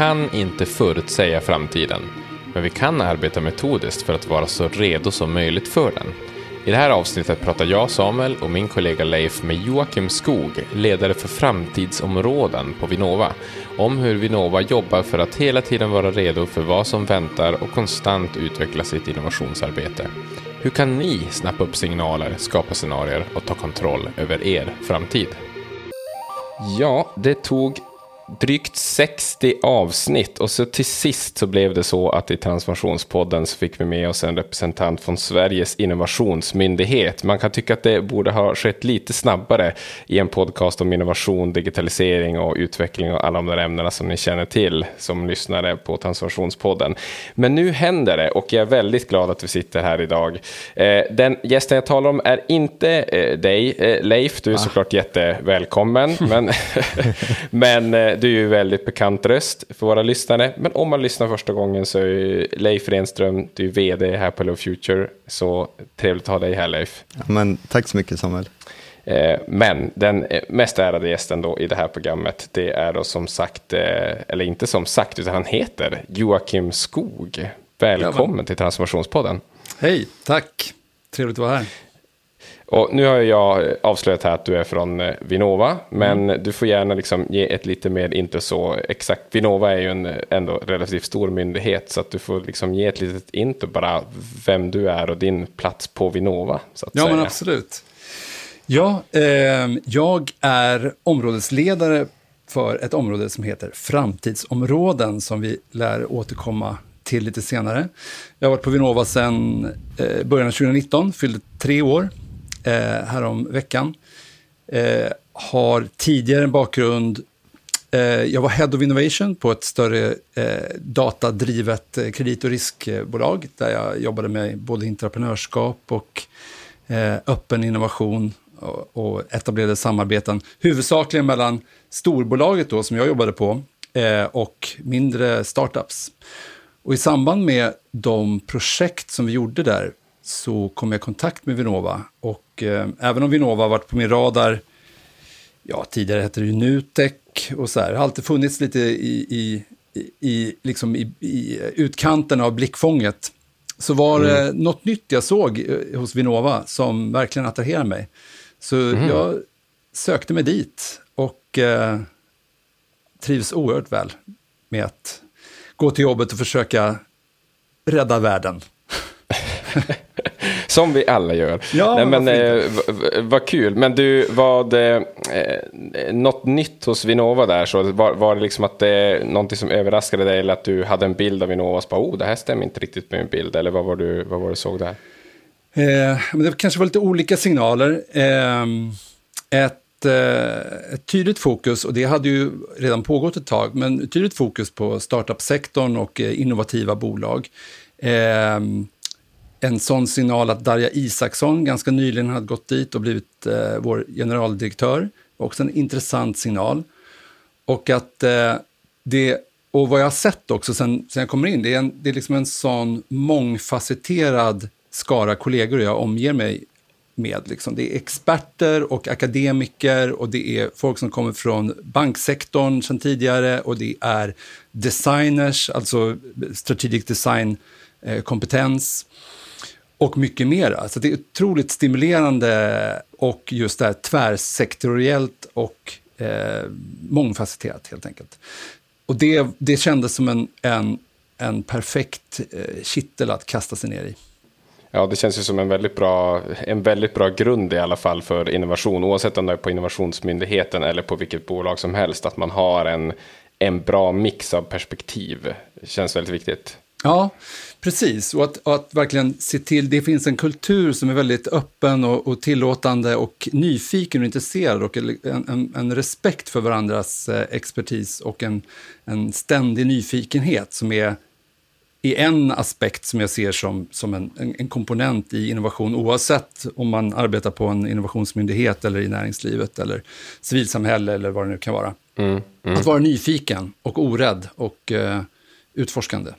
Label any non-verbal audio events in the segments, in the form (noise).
Vi kan inte förutsäga framtiden, men vi kan arbeta metodiskt för att vara så redo som möjligt för den. I det här avsnittet pratar jag, Samuel och min kollega Leif med Joakim Skog, ledare för framtidsområden på Vinnova, om hur Vinnova jobbar för att hela tiden vara redo för vad som väntar och konstant utveckla sitt innovationsarbete. Hur kan ni snappa upp signaler, skapa scenarier och ta kontroll över er framtid? Ja, det tog drygt 60 avsnitt och så till sist så blev det så att i Transformationspodden så fick vi med oss en representant från Sveriges innovationsmyndighet. Man kan tycka att det borde ha skett lite snabbare i en podcast om innovation, digitalisering och utveckling och alla de där ämnena som ni känner till som lyssnare på Transformationspodden. Men nu händer det och jag är väldigt glad att vi sitter här idag. Eh, den gästen jag talar om är inte eh, dig, eh, Leif, du är ah. såklart jättevälkommen. men (laughs) men du är ju väldigt bekant röst för våra lyssnare. Men om man lyssnar första gången så är Leif Renström, du är vd här på Hello Future. Så trevligt att ha dig här Leif. Ja, men, tack så mycket Samuel. Eh, men den mest ärade gästen då i det här programmet, det är då som sagt, eh, eller inte som sagt, utan han heter Joakim Skog. Välkommen ja, till Transformationspodden. Hej, tack. Trevligt att vara här. Och nu har jag avslöjat här att du är från eh, Vinnova, men mm. du får gärna liksom ge ett lite mer, inte så exakt, Vinnova är ju en ändå relativt stor myndighet, så att du får liksom ge ett litet intro bara vem du är och din plats på Vinnova. Ja, säga. men absolut. Ja, eh, jag är områdesledare för ett område som heter framtidsområden, som vi lär återkomma till lite senare. Jag har varit på Vinnova sedan eh, början av 2019, fyllde tre år eh, härom veckan. Eh, har tidigare en bakgrund eh, jag var Head of Innovation på ett större eh, datadrivet eh, kredit och riskbolag där jag jobbade med både entreprenörskap och eh, öppen innovation och, och etablerade samarbeten. Huvudsakligen mellan storbolaget då, som jag jobbade på eh, och mindre startups. Och i samband med de projekt som vi gjorde där så kom jag i kontakt med Vinnova. Och eh, även om Vinnova varit på min radar, ja tidigare hette det ju Nutek och så här, har alltid funnits lite i, i, i, liksom i, i utkanten av blickfånget. Så var det mm. något nytt jag såg eh, hos Vinnova som verkligen attraherade mig. Så mm. jag sökte mig dit och eh, trivs oerhört väl med att gå till jobbet och försöka rädda världen. (laughs) Som vi alla gör. Ja, Nej, men eh, vad kul. Men du, vad eh, något nytt hos Vinnova där? Så var, var det liksom att det någonting som överraskade dig eller att du hade en bild av Vinnova och bara, oh, det här stämmer inte riktigt med min bild. Eller vad var du, vad var du såg där? Eh, men det kanske var lite olika signaler. Eh, ett, eh, ett tydligt fokus, och det hade ju redan pågått ett tag, men tydligt fokus på startup-sektorn och eh, innovativa bolag. En sån signal att Darja Isaksson ganska nyligen hade gått dit och blivit eh, vår generaldirektör. Också en intressant signal. Och att eh, det, och vad jag har sett också sen, sen jag kommer in, det är, en, det är liksom en sån mångfacetterad skara kollegor jag omger mig med. Liksom. Det är experter och akademiker och det är folk som kommer från banksektorn sedan tidigare och det är designers, alltså strategic design eh, kompetens och mycket mer. Så det är otroligt stimulerande och just det här tvärsektoriellt och eh, mångfacetterat helt enkelt. Och det, det kändes som en, en, en perfekt eh, kittel att kasta sig ner i. Ja, det känns ju som en väldigt, bra, en väldigt bra grund i alla fall för innovation, oavsett om det är på Innovationsmyndigheten eller på vilket bolag som helst, att man har en, en bra mix av perspektiv. Det känns väldigt viktigt. Ja, precis. Och att, och att, verkligen se till, det finns en kultur som är väldigt öppen och, och tillåtande och nyfiken och intresserad och en, en, en respekt för varandras eh, expertis och en, en ständig nyfikenhet som är i en aspekt som jag ser som, som en, en, komponent i innovation, oavsett om man arbetar på en innovationsmyndighet eller i näringslivet eller civilsamhälle eller vad det nu kan vara. Mm, mm. Att vara nyfiken och orädd och uh, utforskande.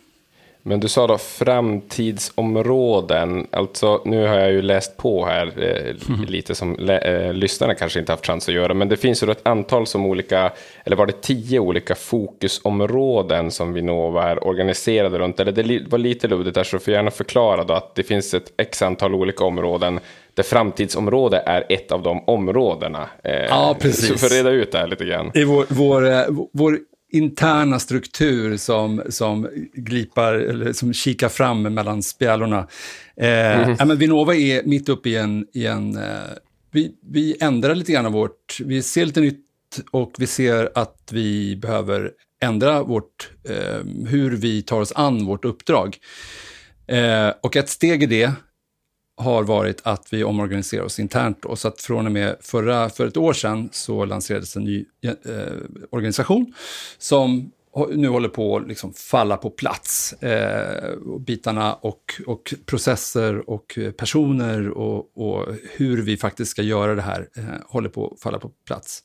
Men du sa då framtidsområden. Alltså, nu har jag ju läst på här eh, mm. lite som eh, lyssnarna kanske inte haft chans att göra. Men det finns ju ett antal som olika, eller var det tio olika fokusområden som Vinnova är organiserade runt? Eller det var lite luddigt där, så får gärna förklara då att det finns ett x antal olika områden där framtidsområde är ett av de områdena. Eh, ja, precis. Så för reda ut det här lite grann. I vår, vår, eh, vår interna struktur som, som glipar, eller som kikar fram mellan spjälorna. Eh, mm. men Vinnova är mitt uppe i en... I en eh, vi, vi ändrar lite grann av vårt... Vi ser lite nytt och vi ser att vi behöver ändra vårt, eh, hur vi tar oss an vårt uppdrag. Eh, och ett steg i det har varit att vi omorganiserar oss internt. Då. Så att från och med förra, för ett år sedan så lanserades en ny eh, organisation som nu håller på att liksom falla på plats. Eh, bitarna och, och processer och personer och, och, hur vi faktiskt ska göra det här eh, håller på att falla på plats.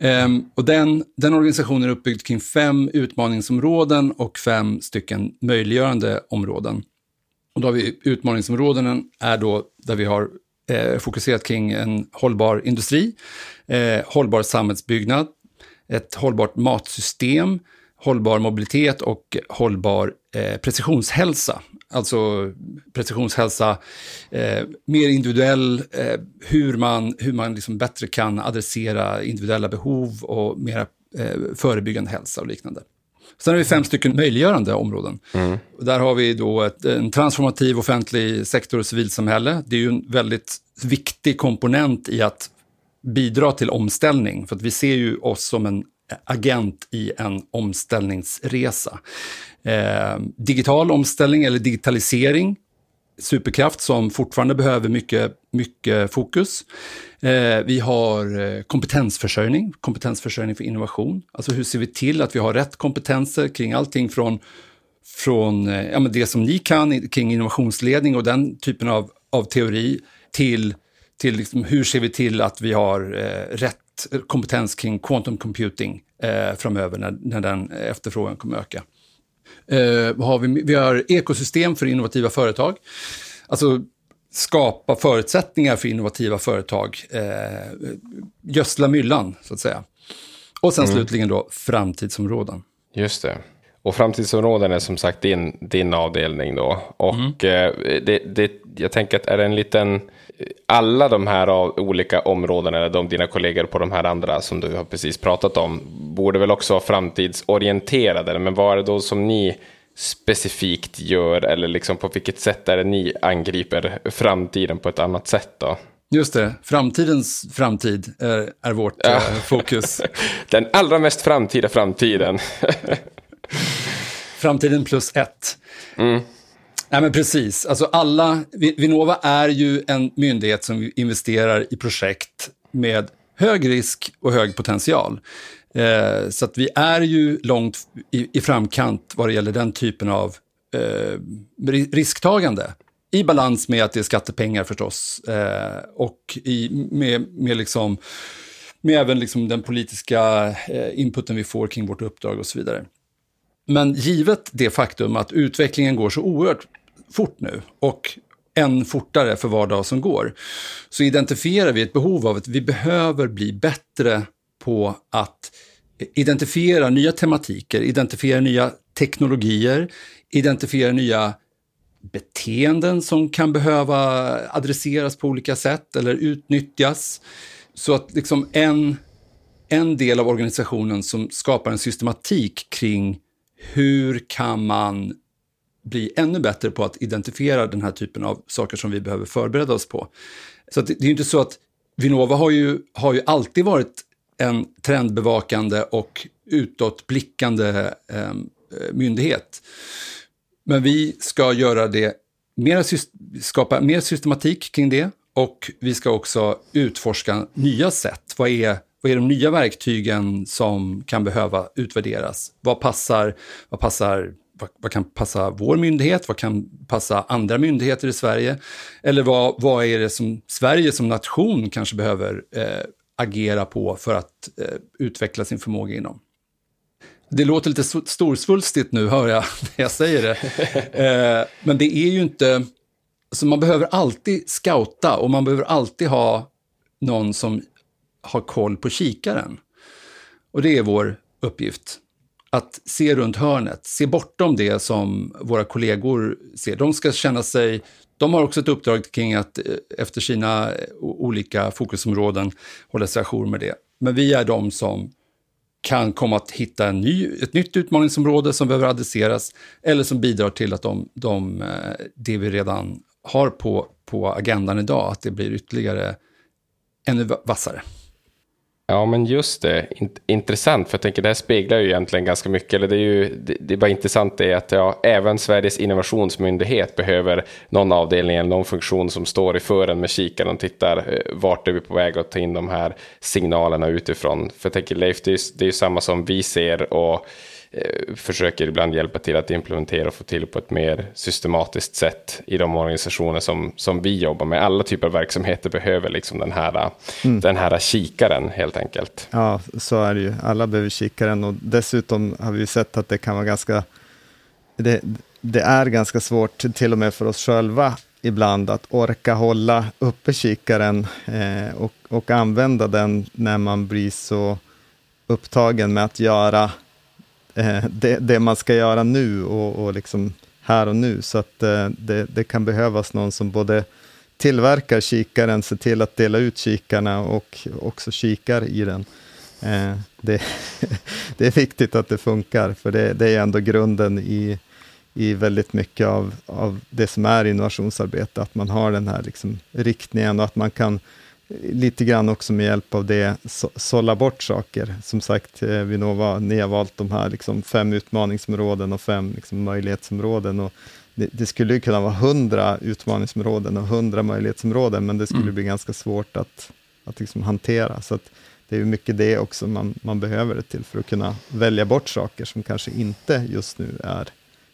Um, och den, den organisationen är uppbyggd kring fem utmaningsområden och fem stycken möjliggörande områden. Och då har vi utmaningsområdena är då där vi har eh, fokuserat kring en hållbar industri, eh, hållbar samhällsbyggnad, ett hållbart matsystem, hållbar mobilitet och hållbar eh, precisionshälsa. Alltså precisionshälsa, eh, mer individuell, eh, hur man, hur man liksom bättre kan adressera individuella behov och mera eh, förebyggande hälsa och liknande. Sen har vi fem stycken möjliggörande områden. Mm. Där har vi då ett, en transformativ offentlig sektor och civilsamhälle. Det är ju en väldigt viktig komponent i att bidra till omställning. För att vi ser ju oss som en agent i en omställningsresa. Eh, digital omställning eller digitalisering superkraft som fortfarande behöver mycket, mycket fokus. Eh, vi har eh, kompetensförsörjning, kompetensförsörjning för innovation. Alltså hur ser vi till att vi har rätt kompetenser kring allting från, från eh, ja, men det som ni kan kring innovationsledning och den typen av, av teori till, till liksom hur ser vi till att vi har eh, rätt kompetens kring quantum computing eh, framöver när, när den efterfrågan kommer öka. Eh, har vi, vi har ekosystem för innovativa företag. Alltså skapa förutsättningar för innovativa företag. Eh, gödsla myllan, så att säga. Och sen mm. slutligen då framtidsområden. Just det. Och framtidsområden är som sagt din, din avdelning då. Och mm. eh, det, det, jag tänker att är det en liten alla de här olika områdena, eller de dina kollegor på de här andra som du har precis pratat om, borde väl också vara framtidsorienterade. Men vad är det då som ni specifikt gör, eller liksom på vilket sätt är det ni angriper framtiden på ett annat sätt då? Just det, framtidens framtid är, är vårt ja. äh, fokus. (laughs) Den allra mest framtida framtiden. framtiden plus ett. Mm. Nej, men precis. Alltså alla, Vinnova är ju en myndighet som investerar i projekt med hög risk och hög potential. Eh, så att vi är ju långt i, i, framkant vad det gäller den typen av eh, risktagande. I balans med att det är skattepengar förstås. Eh, och i, med, med, liksom, med även liksom den politiska eh, inputen vi får kring vårt uppdrag och så vidare. Men givet det faktum att utvecklingen går så oerhört fort nu och än fortare för var dag som går, så identifierar vi ett behov av att vi behöver bli bättre på att identifiera nya tematiker, identifiera nya teknologier, identifiera nya beteenden som kan behöva adresseras på olika sätt eller utnyttjas. Så att liksom en, en del av organisationen som skapar en systematik kring hur kan man bli ännu bättre på att identifiera den här typen av saker som vi behöver förbereda oss på. Så det, det är inte så att Vinnova har ju, har ju alltid varit en trendbevakande och utåtblickande ehm, eh, myndighet. Men vi ska göra det mer, skapa mer systematik kring det och vi ska också utforska nya sätt. Vad är, vad är de nya verktygen som kan behöva utvärderas? Vad passar, vad passar vad, vad, kan passa vår myndighet? Vad kan passa andra myndigheter i Sverige? Eller vad, vad är det som Sverige som nation kanske behöver eh, agera på för att eh, utveckla sin förmåga inom? det låter lite storsvulstigt nu, hör jag (laughs) när jag säger det. (laughs) Eh, men det är ju inte... Så man behöver alltid scouta och man behöver alltid ha någon som har koll på kikaren. Och det är vår uppgift. Att se runt hörnet, se bortom det som våra kollegor ser. De ska känna sig... De har också ett uppdrag kring att eh, efter sina eh, olika fokusområden hålla sig ajour med det. Men vi är de som kan komma att hitta en ny, ett nytt utmaningsområde som behöver adresseras eller som bidrar till att de, de, eh, det vi redan har på, på agendan idag, att det blir ytterligare ännu vassare. Ja, men just det. Intressant, för jag tänker det här speglar ju egentligen ganska mycket. Eller det, är ju, det, det är bara intressant det är att ja, även Sveriges innovationsmyndighet behöver någon avdelning eller någon funktion som står i fören med kikaren och tittar eh, vart är vi på väg att ta in de här signalerna utifrån. För jag tänker Leif, det är, det är ju samma som vi ser och försöker ibland hjälpa till att implementera och få till på ett mer systematiskt sätt i de organisationer som, som vi jobbar med. Alla typer av verksamheter behöver liksom den, här, mm. den här kikaren helt enkelt. Ja, så är det ju. Alla behöver kikaren och dessutom har vi sett att det kan vara ganska det, det är ganska svårt, till och med för oss själva, ibland att orka hålla uppe kikaren eh, och, och använda den när man blir så upptagen med att göra eh, det, det, man ska göra nu och, och liksom här och nu. Så att eh, det, det, kan behövas någon som både tillverkar kikaren, ser till att dela ut kikarna och också kikar i den. Eh, det, (laughs) det, är viktigt att det funkar, för det, det, är ändå grunden i, i väldigt mycket av, av det som är innovationsarbete, att man har den här liksom riktningen och att man kan lite grann också med hjälp av det så, sålla bort saker. Som sagt, eh, Vinnova, ni har valt de här liksom fem utmaningsområden och fem liksom möjlighetsområden. Och det, det skulle kunna vara hundra utmaningsområden och hundra möjlighetsområden, men det skulle mm. bli ganska svårt att, att liksom hantera. Så det är mycket det också man, man behöver det till, för att kunna välja bort saker som kanske inte just nu är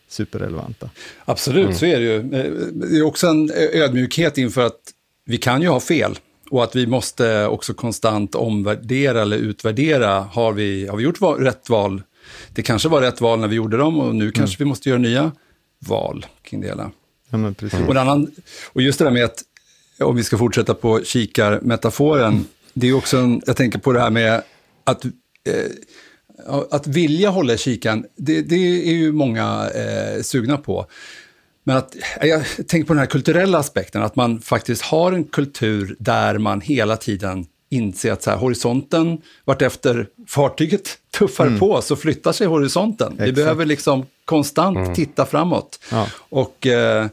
superrelevanta. Absolut, mm. så är det ju. Eh, det är också en ödmjukhet inför att vi kan ju ha fel. Och att vi måste också konstant omvärdera eller utvärdera. Har vi, har vi gjort val, rätt val? Det kanske var rätt val när vi gjorde dem och nu mm. kanske vi måste göra nya val kring det hela. Ja. Och, annan, och just det där med att, om vi ska fortsätta på kikarmetaforen, mm. det är också en, jag tänker på det här med att eh, att vilja hålla kikan, det, det är ju många eh, sugna på. Men att, jag tänker på den här kulturella aspekten, att man faktiskt har en kultur där man hela tiden inser att så här, horisonten, vartefter fartyget (laughs) tuffar mm. på så flyttar sig horisonten. Exakt. Vi behöver liksom konstant mm. titta framåt. Ja. Och eh, eh,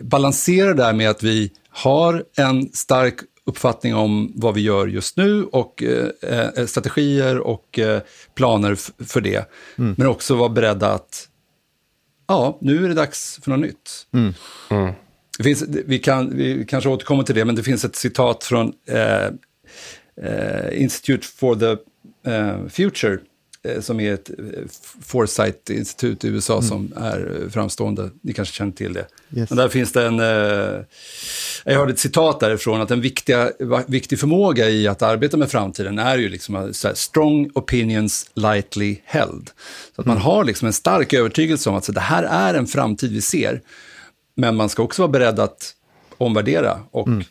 balansera där med att vi har en stark uppfattning om vad vi gör just nu och eh, eh strategier och eh, planer för det. Mm. Men också vara beredda att ja, nu är det dags för något nytt. Mm. Mm. Det finns, vi, kan, vi kanske återkommer till det, men det finns ett citat från eh, eh, Institute for the eh, Future, som är ett eh, Foresight-institut i USA mm. som är framstående. Ni kanske känner till det. Yes. Men där finns det en... Eh, jag hörde ett citat därifrån, att en viktiga, viktig förmåga i att arbeta med framtiden är ju liksom så här, strong opinions lightly held. Så att man mm. har liksom en stark övertygelse om att så, det här är en framtid vi ser. Men man ska också vara beredd att omvärdera och mm.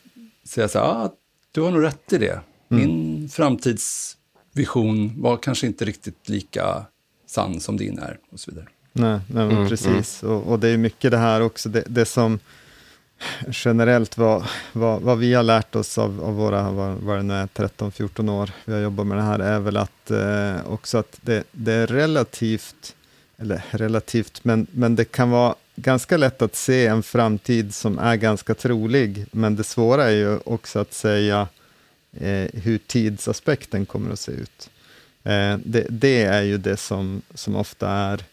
säga så här, ah, du har nog rätt i det. Mm. Min framtidsvision var kanske inte riktigt lika sann som din är och så vidare. Nej, nej mm, precis. Mm. Och, och, det är mycket det här också, det, det som generellt vad, vad, vad, vi har lärt oss av, av våra, vad, vad det nu är, 13-14 år vi har jobbat med det här, är väl att eh, också att det, det, är relativt, eller relativt, men, men det kan vara ganska lätt att se en framtid som är ganska trolig, men det svåra är ju också att säga eh, hur tidsaspekten kommer att se ut. Eh, det, det, är ju det som, som ofta är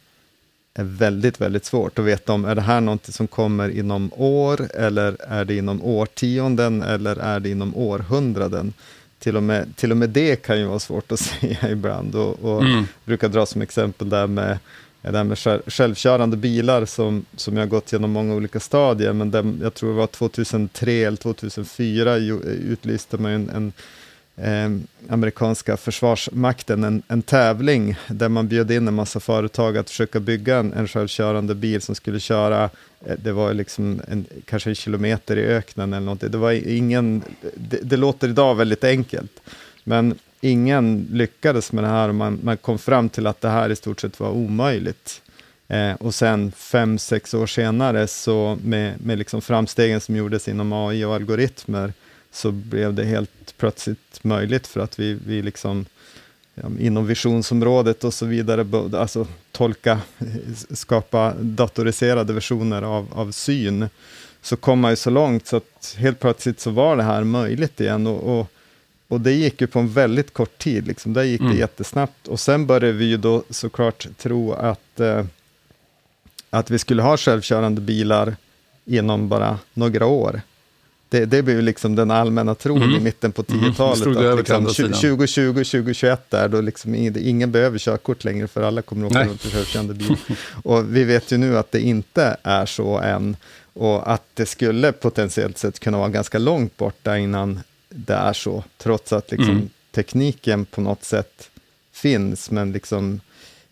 är väldigt, väldigt svårt att veta om, är det här något som kommer inom år, eller är det inom årtionden, eller är det inom århundraden? Till och med, till och med det kan ju vara svårt att (laughs) säga ibland, och, och mm. brukar dra som exempel där med det här med självkörande bilar som, som jag gått genom många olika stadier, men den, jag tror det var 2003 eller 2004 utlyste man en, en eh, amerikanska försvarsmakten en, en, tävling där man bjöd in en massa företag att försöka bygga en, en självkörande bil som skulle köra, eh, det var liksom en, kanske en kilometer i öknen eller någonting. Det var ingen, det, det, låter idag väldigt enkelt, men ingen lyckades med det här och man, man kom fram till att det här i stort sett var omöjligt. Eh, och sen fem, sex år senare, så med, med liksom framstegen som gjordes inom AI och algoritmer, så blev det helt plötsligt möjligt för att vi, vi liksom, ja, inom visionsområdet och så vidare, alltså tolka, eh, skapa datoriserade versioner av, av syn, så kom man ju så långt så att helt plötsligt så var det här möjligt igen. Och, och, och det gick ju på en väldigt kort tid, liksom. där gick mm. det jättesnabbt. Och sen började vi ju då såklart tro att eh, att vi skulle ha självkörande bilar inom bara några år. Det, det blev liksom den allmänna tron mm. i mitten på 10-talet. Mm. Liksom 2020, 2021 där, då liksom ingen behöver körkort längre för alla kommer att åka runt i självkörande bil. (laughs) och vi vet ju nu att det inte är så än. Och att det skulle potentiellt sett kunna vara ganska långt borta innan det är så. Trots att liksom mm. tekniken på något sätt finns, men liksom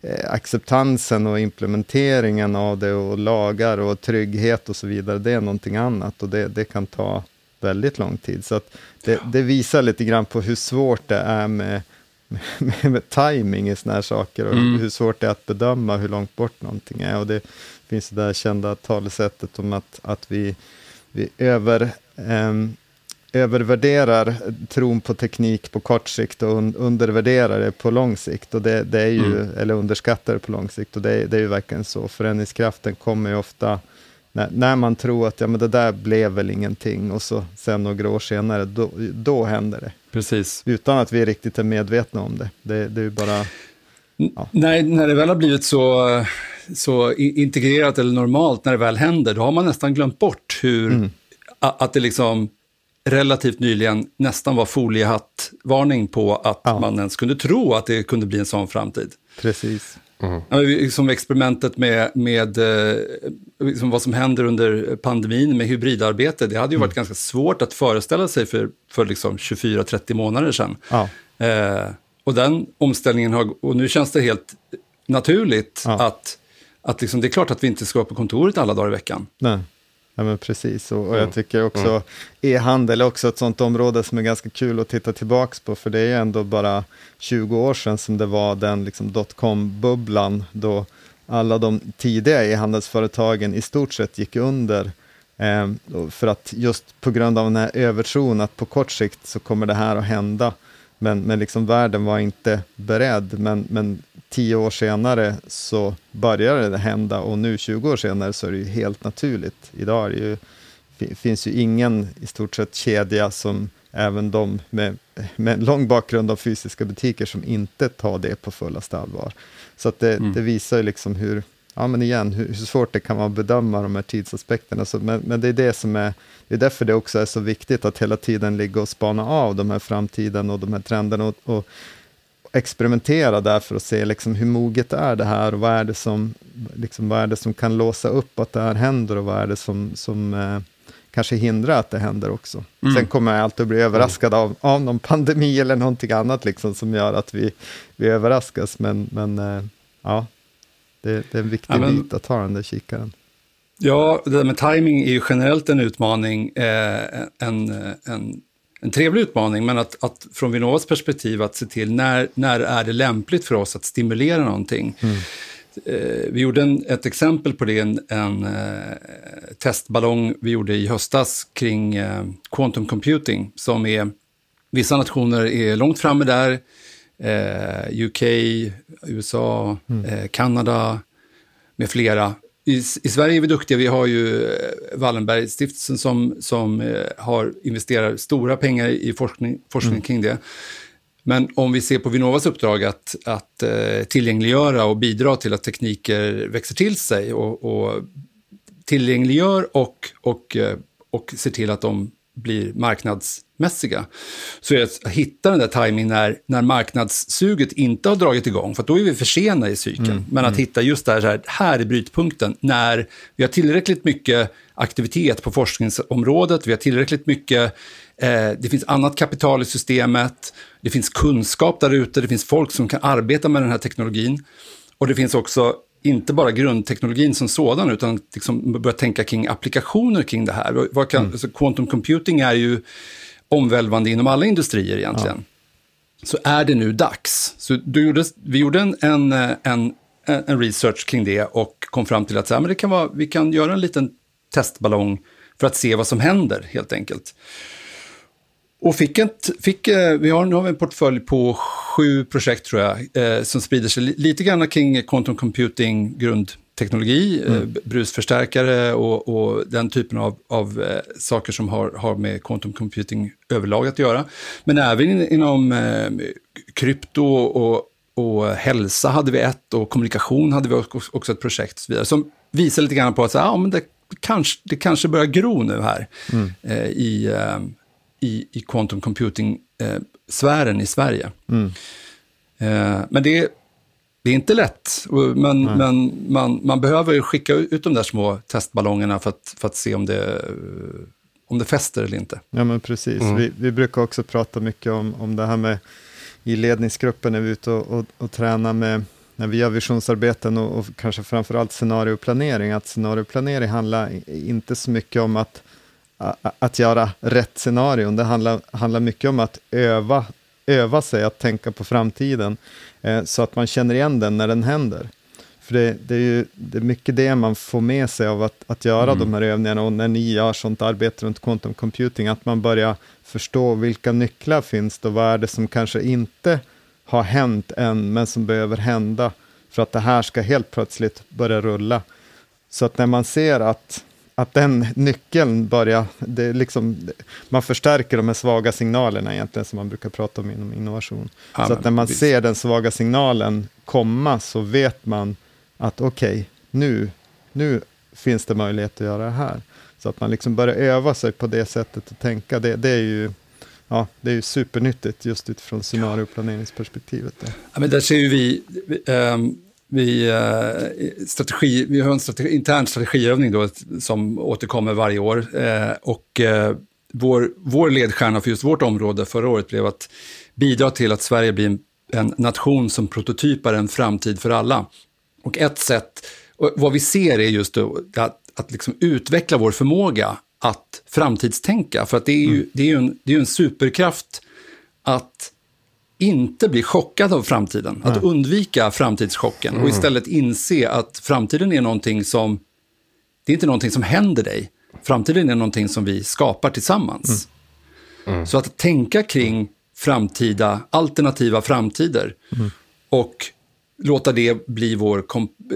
Eh, acceptansen och implementeringen av det och lagar och trygghet och så vidare, det är någonting annat och det, det kan ta väldigt lång tid. Så det, det, visar lite grann på hur svårt det är med, med, med timing i sådana här saker och mm. hur svårt det är att bedöma hur långt bort någonting är. Och det finns det där kända talesättet om att, att vi, vi över... Um, övervärderar tron på teknik på kort sikt och undervärderar det på lång sikt. Och det, det är ju, mm. Eller underskattar det på lång sikt. Och det, det är ju verkligen så. Förändringskraften kommer ju ofta när, när, man tror att ja, men det där blev väl ingenting och så sen några år senare, då, då händer det. Precis. Utan att vi riktigt är medvetna om det. Det, det är ju bara... Ja. När, när det väl har blivit så, så integrerat eller normalt, när det väl händer, då har man nästan glömt bort hur, mm. att det liksom relativt nyligen nästan var foliehattvarning på att ja. man ens kunde tro att det kunde bli en sån framtid. Precis. Mm. Som experimentet med, med eh, liksom vad som händer under pandemin med hybridarbete, det hade ju varit mm. ganska svårt att föreställa sig för, för liksom 24-30 månader sedan. Ja. Eh, och den omställningen har, och nu känns det helt naturligt ja. att, att liksom, det är klart att vi inte ska vara på kontoret alla dagar i veckan. Nej. Ja, men precis, och, och jag tycker också mm. e-handel är också ett sånt område som är ganska kul att titta tillbaka på, för det är ändå bara 20 år sedan som det var den liksom, dotcom-bubblan, då alla de tidiga e-handelsföretagen i stort sett gick under, eh, för att just på grund av den här övertron att på kort sikt så kommer det här att hända, men, men liksom världen var inte beredd, men, men tio år senare så började det hända och nu 20 år senare så är det ju helt naturligt. Idag är ju, finns ju ingen i stort sett kedja som även de med, med en lång bakgrund av fysiska butiker som inte tar det på fullaste allvar. Så att det, mm. det visar ju liksom hur, ja men igen, hur, hur, svårt det kan vara att bedöma de här tidsaspekterna. Så, men, men, det är det som är, det är därför det också är så viktigt att hela tiden ligga och spana av de här framtiden och de här trenderna. Och, och experimentera där för att se liksom hur moget är det här och vad är det som, liksom, vad är det som kan låsa upp att det här händer och vad är det som, som eh, kanske hindrar att det händer också. Mm. Sen kommer jag alltid att bli överraskad av, av någon pandemi eller någonting annat liksom, som gör att vi, vi överraskas, men, men eh, ja, det, det, är en viktig ja, men, bit att ha den där kikaren. Ja, det där med timing är ju generellt en utmaning, eh, en, en en trevlig utmaning, men att, att från Vinnovas perspektiv att se till när, när är det lämpligt för oss att stimulera någonting. Mm. Eh, vi gjorde en, ett exempel på det, en, en eh, testballong vi gjorde i höstas kring eh, quantum computing, som är, vissa nationer är långt framme där, eh, UK, USA, mm. Eh, Kanada med flera i, I, Sverige är vi duktiga. Vi har ju eh, Wallenbergstiftelsen som, som eh, har investerat stora pengar i forskning, forskning mm. kring det. Men om vi ser på Vinnovas uppdrag att, att eh, tillgängliggöra och bidra till att tekniker växer till sig och, och tillgängliggör och, och, och ser till att de blir marknadsmässiga. Så är det att hitta den där tajmingen när, när marknadssuget inte har dragit igång, för då är vi för sena i cykeln. Mm, Men att mm. hitta just där, så här, här är brytpunkten, när vi har tillräckligt mycket aktivitet på forskningsområdet, vi har tillräckligt mycket Eh, det finns annat kapital i systemet, det finns kunskap där ute, det finns folk som kan arbeta med den här teknologin. Och det finns också inte bara grundteknologin som sådan, utan liksom börja tänka kring applikationer kring det här. Vad kan, mm. alltså quantum computing är ju omvälvande inom alla industrier egentligen. Ja. Så är det nu dags. Så gjorde, vi gjorde en, en, en, en, research kring det och kom fram till att så här, men det kan vara, vi kan göra en liten testballong för att se vad som händer helt enkelt. Och fick ett, fick, eh, vi har, nu har vi en portfölj på sju projekt tror jag, eh, som sprider sig lite grann kring quantum computing grundteknologi, eh, mm. eh, brusförstärkare och, och, den typen av, av eh, saker som har, har med quantum computing överlag att göra. Men även in, inom eh, krypto och, och hälsa hade vi ett och kommunikation hade vi också ett projekt och så vidare, som visar lite grann på att så, ja, men det, kanske, det kanske börjar gro nu här mm. i i, i quantum computing-sfären i Sverige. Mm. Eh, men det, det är inte lätt, men, men man, man behöver skicka ut de där små testballongerna för att, för att se om det, om det fäster eller inte. Ja, men precis. Mm. Vi, vi brukar också prata mycket om, om det här med i ledningsgruppen när vi är ute och, och, och tränar med när vi gör visionsarbeten och, och kanske framförallt scenarioplanering, att scenarioplanering handlar inte så mycket om att att göra rätt scenarion. Det handlar, handlar mycket om att öva, öva sig att tänka på framtiden, eh, så att man känner igen den när den händer. För det, det, är ju det är mycket det man får med sig av att, att göra mm. de här övningarna, och när ni gör sånt arbete runt quantum computing, att man börjar förstå vilka nycklar finns det, och vad är det som kanske inte har hänt än, men som behöver hända, för att det här ska helt plötsligt börja rulla. Så att när man ser att att den nyckeln börjar, det liksom, man förstärker de här svaga signalerna egentligen som man brukar prata om inom innovation. Ja, så att när man visst. ser den svaga signalen komma så vet man att okej, okay, nu, nu finns det möjlighet att göra det här. Så att man liksom börjar öva sig på det sättet att tänka, det, det är ju ja, det är ju supernyttigt just utifrån scenarioplaneringsperspektivet. Ja, men där ser ju vi, um, vi, eh, strategi, vi har en strategi, intern strategiövning då, som återkommer varje år. Eh, och eh, vår, vår ledstjärna för just vårt område förra året blev att bidra till att Sverige blir en, en nation som prototypar en framtid för alla. Och ett sätt, och vad vi ser är just då, att, att liksom utveckla vår förmåga att framtidstänka. För att det är ju, mm. det är en, det är en superkraft att inte bli chockad av framtiden. Att undvika framtidschocken mm. och istället inse att framtiden är någonting som, det är inte någonting som händer dig. Framtiden är någonting som vi skapar tillsammans. Mm. Mm. Så att tänka kring framtida, alternativa framtider mm. och låta det bli vår,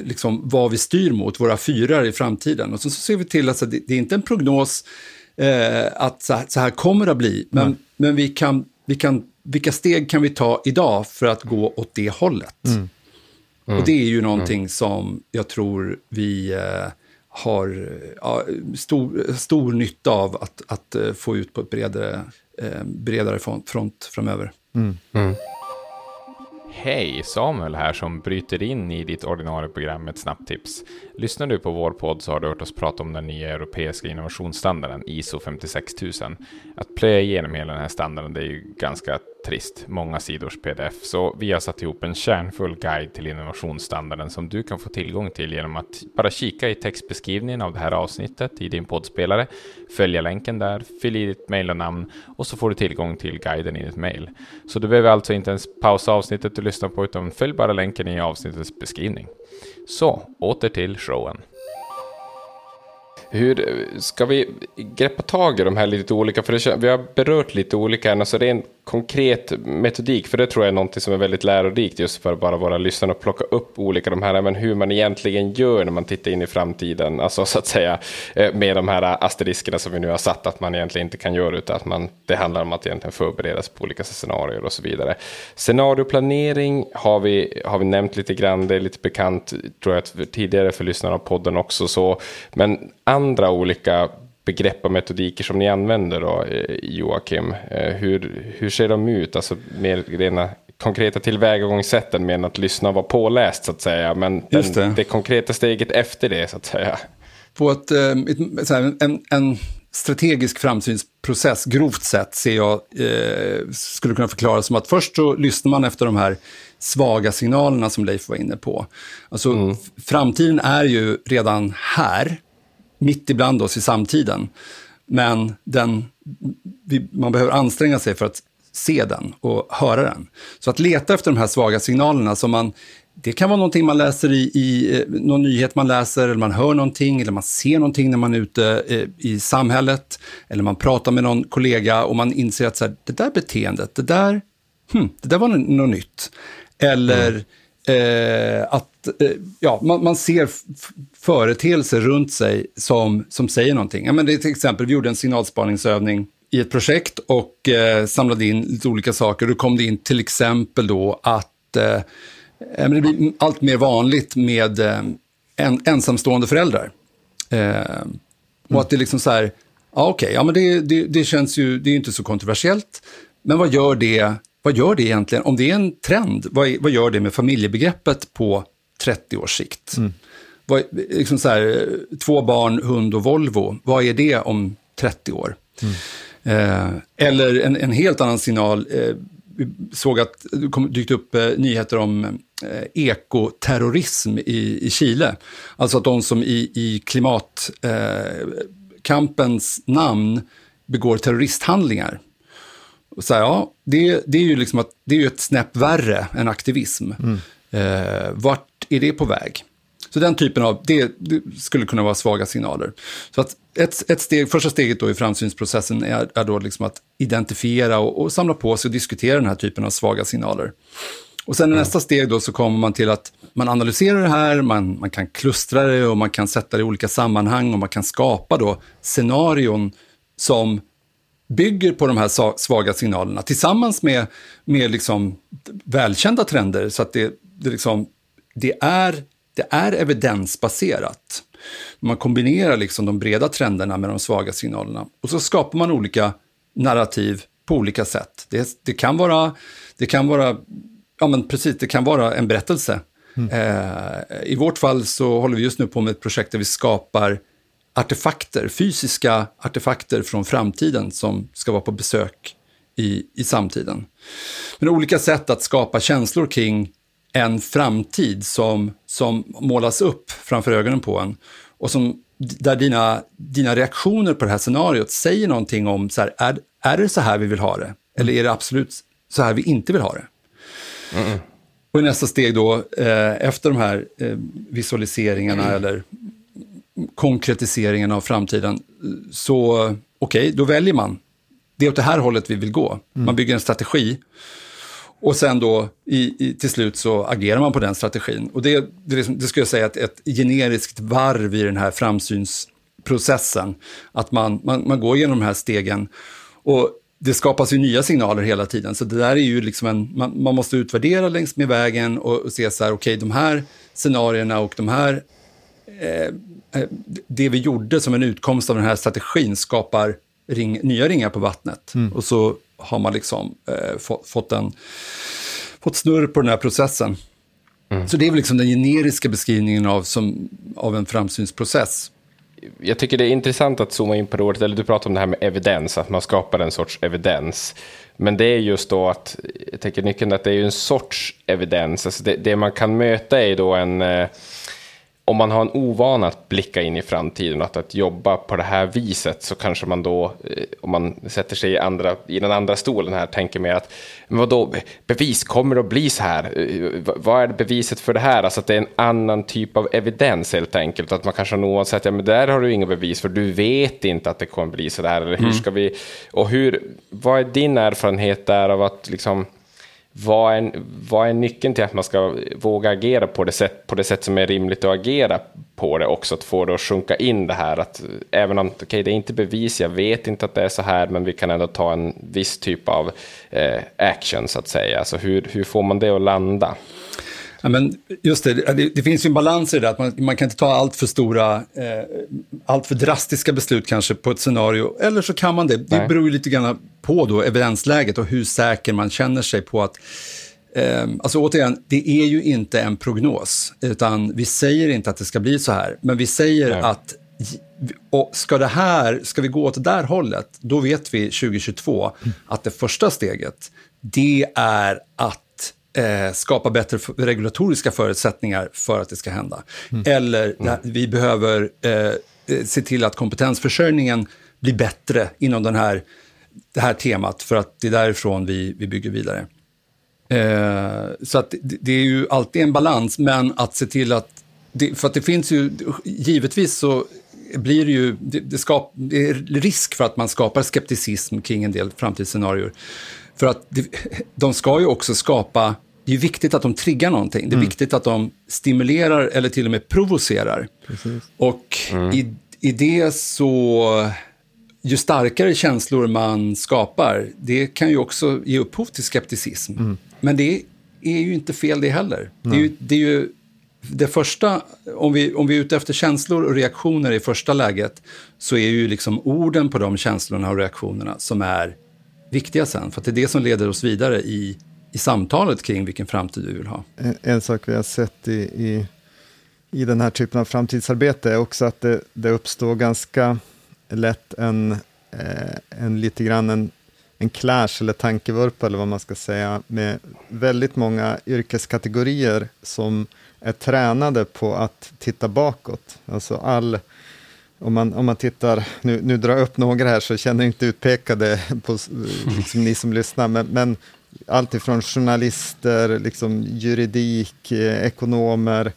liksom, vad vi styr mot, våra fyrar i framtiden. Och så, så ser vi till att det, det är inte en prognos eh, att så här, så här, kommer det att bli, men, men vi, kan, vi kan vilka steg kan vi ta idag för att gå åt det hållet? Mm. Mm. Och det är ju någonting mm. som jag tror vi eh, har ja, stor, stor nytta av att, att uh, få ut på ett bredare, eh, bredare front, front framöver. Hej, Samuel här som bryter in i ditt ordinarie program med ett snabbt tips. Lyssnar du på vår podd så har du hört oss prata om den nya europeiska innovationsstandarden ISO 56000. Att plöja igenom hela den här standarden det är ju ganska trist, många sidors pdf, så vi har satt ihop en kärnfull guide till innovationsstandarden som du kan få tillgång till genom att bara kika i textbeskrivningen av det här avsnittet i din poddspelare, följa länken där, fyll i ditt mejl och namn och så får du tillgång till guiden i ditt mejl. Så du behöver alltså inte ens pausa avsnittet du lyssnar på utan följ bara länken i avsnittets beskrivning. Så, åter till showen. Hur eh, ska vi greppa tag i de här lite olika, för det, vi har berört lite olika, alltså rent konkret metodik, för det tror jag är någonting som är väldigt lärorikt just för bara våra lyssnare att plocka upp olika de här, men hur man egentligen gör när man tittar in i framtiden, alltså så att säga eh, med de här asteriskerna som vi nu har satt, att man egentligen inte kan göra, utan att man, det handlar om att egentligen förbereda sig på olika scenarier och så vidare. Scenarioplanering har vi, har vi nämnt lite grann, det är lite bekant, tror jag, tidigare för lyssnarna av podden också, så, men andra olika begrepp och metodiker som ni använder då, eh, Joakim, eh, hur, hur ser de ut? Alltså mer rena konkreta tillvägagångssätten än att lyssna och vara påläst så att säga. Men den, det. det. konkreta steget efter det så att säga. På ett, ett, ett en, en strategisk framsynsprocess, grovt sett, ser jag, eh, skulle kunna förklara som att först så lyssnar man efter de här svaga signalerna som Leif var inne på. Alltså, mm. framtiden är ju redan här, mitt ibland oss i samtiden. Men den, man behöver anstränga sig för att se den och höra den. Så att leta efter de här svaga signalerna som man det kan vara någonting man läser i, i eh, någon nyhet man läser, eller man hör någonting, eller man ser någonting när man är ute eh, i samhället, eller man pratar med någon kollega och man inser att så här, det där beteendet, det där, hmm, det där var något nytt. Eller mm. eh, att Eh, ja, man, man ser företeelser runt sig som, som säger någonting. Ja, men det är till exempel, vi gjorde en signalspaningsövning i ett projekt och eh, samlade in lite olika saker. Då kom det in till exempel då att eh, det blir allt mer vanligt med eh, en, ensamstående föräldrar. Eh, och att det är liksom så här, ja okej, okay, ja, men det, det, det, känns ju, det är inte så kontroversiellt. Men vad gör det, vad gör det egentligen, om det är en trend, vad, vad gör det med familjebegreppet på 30 års sikt? Mm. Vad, liksom så här, två barn, hund och Volvo, vad är det om 30 år? Mm. Eh, eller en, en, helt annan signal, eh, vi såg att det kom, dykt upp eh, nyheter om eh, ekoterrorism i, i Chile. Alltså att de som i, i klimatkampens eh, namn begår terroristhandlingar. Så här, ja, det, det, är ju liksom att, det är ju ett snäpp värre än aktivism. Mm. Eh, vart är det på väg? Så den typen av, det, det, skulle kunna vara svaga signaler. Så att ett, ett steg, första steget då i framsynsprocessen är, är då liksom att identifiera och, och, samla på sig och diskutera den här typen av svaga signaler. Och sen i mm. nästa steg då så kommer man till att man analyserar det här, man, man kan klustra det och man kan sätta det i olika sammanhang och man kan skapa då scenarion som bygger på de här svaga signalerna tillsammans med, med liksom välkända trender så att det, det, liksom, det är det är evidensbaserat. Man kombinerar liksom de breda trenderna med de svaga signalerna och så skapar man olika narrativ på olika sätt. Det, det kan vara, det kan vara, ja men precis, det kan vara en berättelse. Mm. Eh, I vårt fall så håller vi just nu på med ett projekt där vi skapar artefakter, fysiska artefakter från framtiden som ska vara på besök i, i samtiden. Men olika sätt att skapa känslor kring en framtid som, som målas upp framför ögonen på en och som, där dina, dina reaktioner på det här scenariot säger någonting om, så här, är, är det så här vi vill ha det? Eller är det absolut så här vi inte vill ha det? Mm. Och i nästa steg då, eh, efter de här eh, visualiseringarna mm. eller konkretiseringen av framtiden, så okej, okay, då väljer man. Det är åt det här hållet vi vill gå. Mm. Man bygger en strategi och sen då i, i, till slut så agerar man på den strategin. Och det, det, liksom, det skulle jag säga är ett, generiskt varv i den här framsynsprocessen. Att man, man, man går igenom de här stegen. Och det skapas ju nya signaler hela tiden. Så det där är ju liksom en, man, man måste utvärdera längs med vägen och, och se så här, okej, okay, de här scenarierna och de här, eh, eh, det vi gjorde som en utkomst av den här strategin skapar ring, nya ringar på vattnet. Mm. Och så har man liksom eh, fått, fått, en, fått snurr på den här processen. Mm. Så det är väl liksom den generiska beskrivningen av, som, av en framsynsprocess. Jag tycker det är intressant att zooma in på det ordet, eller du pratar om det här med evidens, att man skapar en sorts evidens. Men det är just då att, jag tänker nyckeln att det är ju en sorts evidens, alltså det, det man kan möta är då en eh, om man har en ovana att blicka in i framtiden och att, att jobba på det här viset så kanske man då, eh, om man sätter sig i, andra, i den andra stolen här, tänker mer att men vadå, bevis kommer att bli så här? Eh, vad är beviset för det här? Alltså att det är en annan typ av evidens helt enkelt. Att man kanske har någon säger att ja, men där har du inga bevis för du vet inte att det kommer bli så där. Eller hur mm. ska vi, och hur, vad är din erfarenhet där av att liksom vad är, vad är nyckeln till att man ska våga agera på det, sätt, på det sätt som är rimligt att agera på det också? Att få det att sjunka in det här att även om okay, det är inte bevis, jag vet inte att det är så här, men vi kan ändå ta en viss typ av eh, action så att säga. Alltså hur, hur får man det att landa? Ja, men just det, det, det, finns ju en balans i det att man, man kan inte ta allt för stora, eh, allt för drastiska beslut kanske på ett scenario, eller så kan man det. Det beror ju lite grann på då evidensläget och hur säker man känner sig på att eh, Alltså återigen, det är ju inte en prognos, utan vi säger inte att det ska bli så här, men vi säger Nej. att och ska, det här, ska vi gå åt det där hållet, då vet vi 2022 mm. att det första steget, det är att eh, skapa bättre regulatoriska förutsättningar för att det ska hända. Mm. Eller mm. vi behöver eh, eh, se till att kompetensförsörjningen blir bättre inom den här, det här temat, för att det är därifrån vi, vi bygger vidare. Eh, så att det, det, är ju alltid en balans, men att se till att... Det, för att det finns ju, givetvis så blir det ju, det, det, skap, det är risk för att man skapar skepticism kring en del framtidsscenarier. För att det, de ska ju också skapa det är viktigt att de triggar någonting. Det är mm. viktigt att de stimulerar eller till och med provocerar. Precis. Och mm. i, i det så, ju starkare känslor man skapar, det kan ju också ge upphov till skepticism. Mm. Men det är ju inte fel det heller. Det är, ju, det är ju det första, om vi, om vi är ute efter känslor och reaktioner i första läget, så är ju liksom orden på de känslorna och reaktionerna som är viktiga sen. För det är det som leder oss vidare i i samtalet kring vilken framtid vi vill ha. En, en sak vi har sett i, i, i den här typen av framtidsarbete är också att det, det uppstår ganska lätt en, eh, en lite grann en, en clash eller tankevurpa eller vad man ska säga med väldigt många yrkeskategorier som är tränade på att titta bakåt. Alltså all, om man, om man tittar, nu, nu drar jag upp några här så känner inte utpekade på liksom ni som lyssnar, men, men allt ifrån journalister, liksom juridik, eh, ekonomer.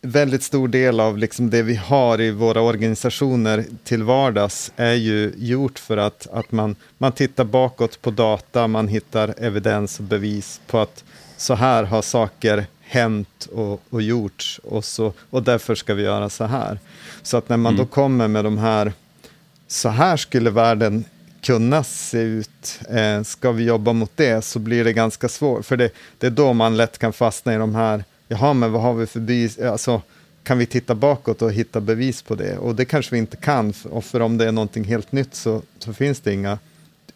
Väldigt stor del av liksom det vi har i våra organisationer till vardags är ju gjort för att, att man, man tittar bakåt på data, man hittar evidens och bevis på att så här har saker hänt och, och gjorts och, så, och därför ska vi göra så här. Så att när man mm. då kommer med de här, så här skulle världen kunna se ut. Eh, ska vi jobba mot det så blir det ganska svårt, för det, det är då man lätt kan fastna i de här, jaha, men vad har vi för bevis? Alltså, kan vi titta bakåt och hitta bevis på det? Och det kanske vi inte kan, och för om det är någonting helt nytt så, så finns det inga,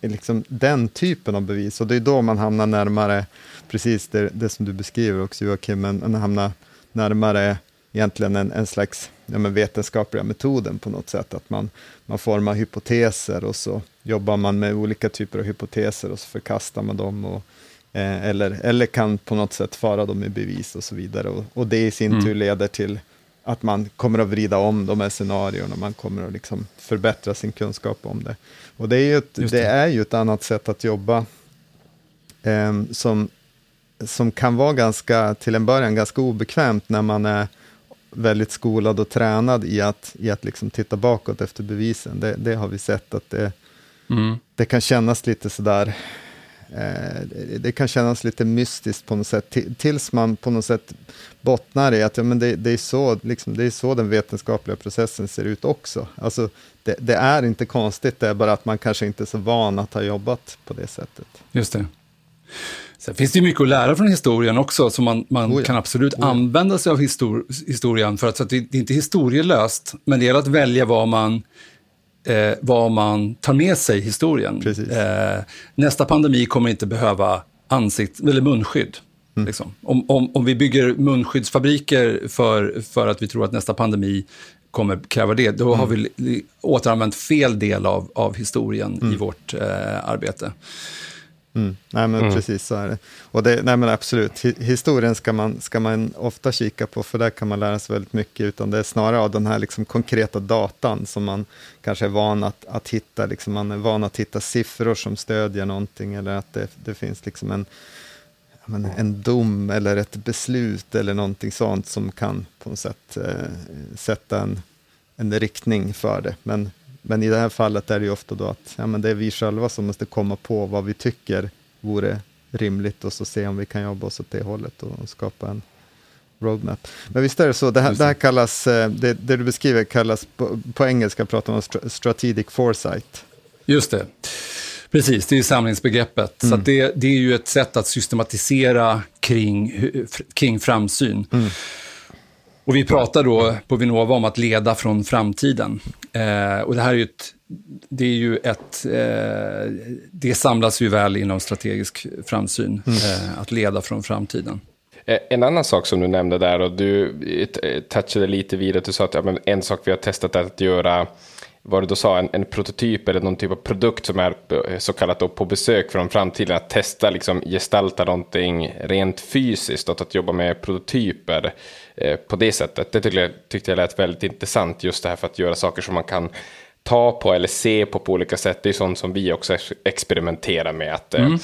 liksom den typen av bevis. Och det är då man hamnar närmare, precis det, det som du beskriver också Joakim, man hamnar närmare egentligen en, en slags ja, men vetenskapliga metoden på något sätt. Att man, man formar hypoteser och så jobbar man med olika typer av hypoteser och så förkastar man dem. Och, eh, eller, eller kan på något sätt föra dem i bevis och så vidare. Och, och det i sin mm. tur leder till att man kommer att vrida om de här scenarierna, man kommer att liksom förbättra sin kunskap om det. Och det är ju ett, det. det. är ju ett annat sätt att jobba eh, som, som kan vara ganska, till en början ganska obekvämt när man är väldigt skolad och tränad i att, i att liksom titta bakåt efter bevisen. Det, det har vi sett att det, mm. det kan kännas lite sådär, det kan kännas lite mystiskt på något sätt, tills man på något sätt bottnar i att ja, men det, det, är så, liksom, det är så den vetenskapliga processen ser ut också. Alltså, det, det, är inte konstigt, det är bara att man kanske inte är så van att ha jobbat på det sättet. Just det. Sen finns det mycket att lära från historien också, så man, man oh ja. kan absolut oh ja. använda sig av histor historien, för att, så att det, det, är inte historielöst, men det gäller att välja vad man, eh, vad man tar med sig i historien. Eh, nästa pandemi kommer inte behöva ansikt, eller munskydd. Mm. Liksom. Om, om, om vi bygger munskyddsfabriker för, för att vi tror att nästa pandemi kommer kräva det, då mm. har vi återanvänt fel del av, av historien mm. i vårt eh, arbete. Mm. Nej, men mm. precis så är det. Och det, nej, men absolut, historien ska man, ska man ofta kika på, för där kan man lära sig väldigt mycket, utan det är snarare av den här liksom konkreta datan som man kanske är van att, att hitta, liksom man är van att hitta siffror som stödjer någonting, eller att det, det finns liksom en, men, en dom eller ett beslut eller någonting sånt som kan på något sätt eh, sätta en, en riktning för det. Men men i det här fallet är det ju ofta då att ja, men det är vi själva som måste komma på vad vi tycker vore rimligt och så se om vi kan jobba oss åt det hållet och skapa en roadmap. Men visst är det så, det här, det här kallas, eh, det, det, du beskriver kallas på, på engelska pratar man om strategic foresight. Just det. Precis, det är samlingsbegreppet. Mm. Så det, det, är ju ett sätt att systematisera kring, kring framsyn. Mm. Och vi pratar då på Vinnova om att leda från framtiden. Eh, och det här är ju ett, det är ju ett, eh, det samlas ju väl inom strategisk framsyn, mm. eh, att leda från framtiden. Eh, en annan sak som du nämnde där och du touchade lite vid att du sa att ja, men en sak vi har testat är att göra vad du då sa, en, en, prototyp eller någon typ av produkt som är eh, så kallat på besök från framtiden. Att testa, liksom gestalta någonting rent fysiskt att jobba med prototyper eh, på det sättet. Det tyckte jag, tyckte jag lät väldigt intressant, just det här för att göra saker som man kan ta på eller se på på olika sätt. Det är sånt som vi också experimenterar med. Att, eh, mm.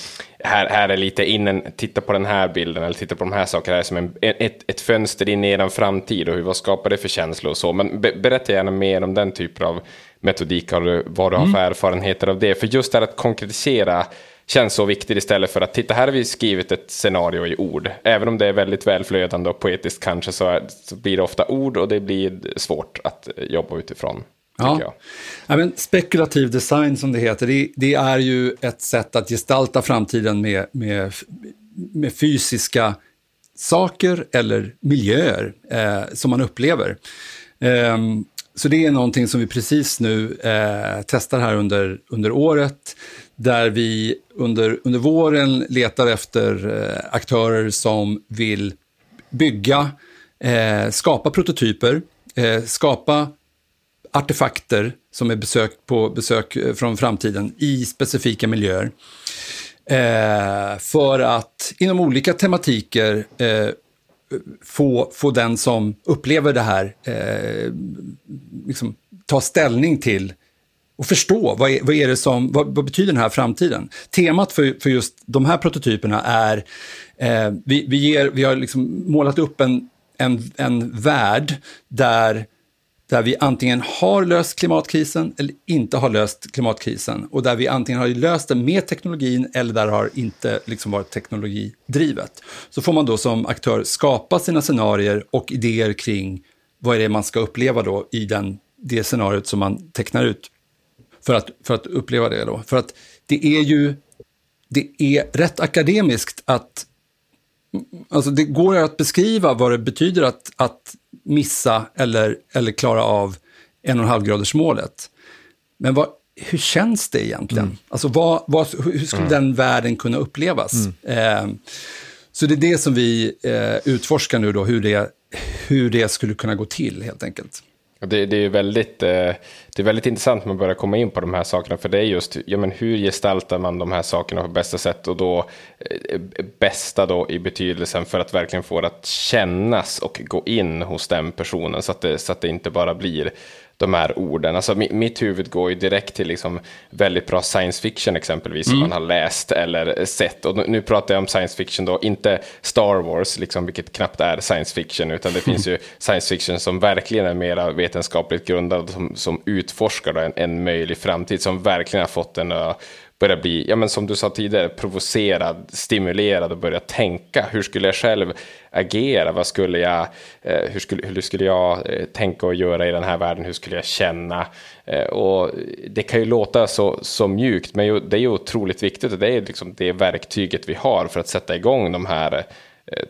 här, här är lite in titta på den här bilden eller titta på de här sakerna. Det är som en, ett, ett fönster in i er framtid och hur, vad skapar det för känslor och så. Men be, berätta gärna mer om den typen av metodik, har du, vad du har för mm. erfarenheter av det. För just det här att konkretisera känns så viktigt istället för att titta här har vi skrivit ett scenario i ord. Även om det är väldigt välflödande och poetiskt kanske så, är, så blir det ofta ord och det blir svårt att jobba utifrån. Ja. ja. men spekulativ design som det heter, det, det, är ju ett sätt att gestalta framtiden med, med, med fysiska saker eller miljöer eh, som man upplever. Eh, så det är någonting som vi precis nu eh, testar här under, under året, där vi under, under våren letar efter eh, aktörer som vill bygga, eh, skapa prototyper, eh, skapa artefakter som är besök på besök eh, från framtiden i specifika miljöer. Eh, för att inom olika tematiker eh, få, få den som upplever det här eh, liksom, ta ställning till och förstå vad är, vad är det som, vad, vad, betyder den här framtiden? Temat för, för just de här prototyperna är, eh, vi, vi, ger, vi har liksom målat upp en, en, en värld där där vi antingen har löst klimatkrisen eller inte har löst klimatkrisen. Och där vi antingen har löst det med teknologin eller där det har inte liksom varit teknologidrivet. Så får man då som aktör skapa sina scenarier och idéer kring vad är det man ska uppleva då i den, det scenariot som man tecknar ut. För att, för att uppleva det då. För att det är ju, det är rätt akademiskt att Alltså det går att beskriva vad det betyder att, att missa eller, eller klara av en och en halv graders målet. Men vad, hur känns det egentligen? Mm. Alltså vad, vad, hur skulle mm. den världen kunna upplevas? Mm. Eh, så det är det som vi eh, utforskar nu då, hur det, hur det skulle kunna gå till helt enkelt. Det, det, är väldigt, eh, det är väldigt intressant när man börjar komma in på de här sakerna, för det är just ja, men hur gestaltar man de här sakerna på bästa sätt? Och då eh, bästa då i betydelsen för att verkligen få det att kännas och gå in hos den personen så att det, så att det inte bara blir de här orden. Alltså, mitt huvud går ju direkt till liksom väldigt bra science fiction exempelvis, mm. som man har läst eller sett. Och nu pratar jag om science fiction då, inte Star Wars, liksom, vilket knappt är science fiction, utan det finns ju (laughs) science fiction som verkligen är mer vetenskapligt grundad, som, som utforskar en, en möjlig framtid, som verkligen har fått en att börja bli, ja men som du sa tidigare, provocerad, stimulerad och börja tänka. Hur skulle jag själv agera? Vad skulle jag, eh, hur, skulle, hur skulle jag eh, tänka och göra i den här världen? Hur skulle jag känna? Eh, och det kan ju låta så, så mjukt, men det är ju otroligt viktigt och det är liksom det verktyget vi har för att sätta igång de här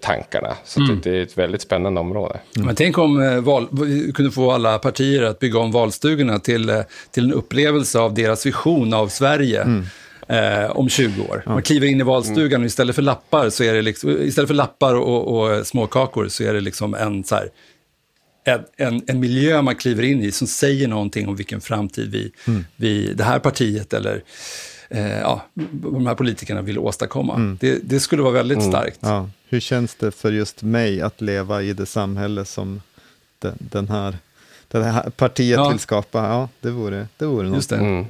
tankarna. Så mm. det, är ett väldigt spännande område. Mm. Men tänk om val, vi kunde få alla partier att bygga om valstugorna till, till en upplevelse av deras vision av Sverige. Mm eh, om 20 år. Man kliver in i valstugan och istället för lappar, så är det liksom, istället för lappar och, och småkakor så är det liksom en, så här, en, en, miljö man kliver in i som säger någonting om vilken framtid vi, mm. vi det här partiet eller eh, ja, de här politikerna vill åstadkomma. Mm. Det, det, skulle vara väldigt mm. starkt. Ja. Hur känns det för just mig att leva i det samhälle som den, den här, det här partiet ja. vill skapa? Ja, det vore, det vore något. Just det.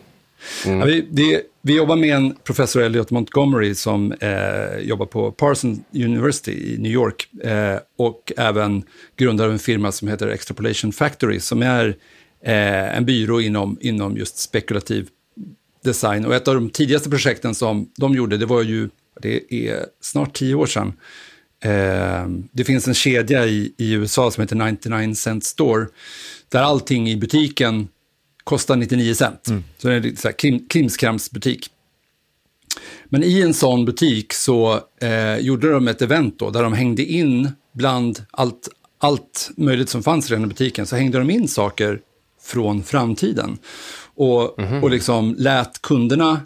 Mm. Ja, vi, det, vi, jobbar med en professor, Elliot Montgomery, som eh, jobbar på Parsons University i New York eh, och även grundare av en firma som heter Extrapolation Factory, som är eh, en byrå inom, inom just spekulativ design. Och ett av de tidigaste projekten som de gjorde, det var ju, det är snart tio år sedan, eh, det finns en kedja i, i USA som heter 99 Cent Store, där allting i butiken kostar 99 cent. Mm. Så det är en krim, krimskramsbutik. Men i en sån butik så eh, gjorde de ett event då, där de hängde in bland allt, allt möjligt som fanns redan i butiken, så hängde de in saker från framtiden. Och, mm -hmm. och liksom lät kunderna,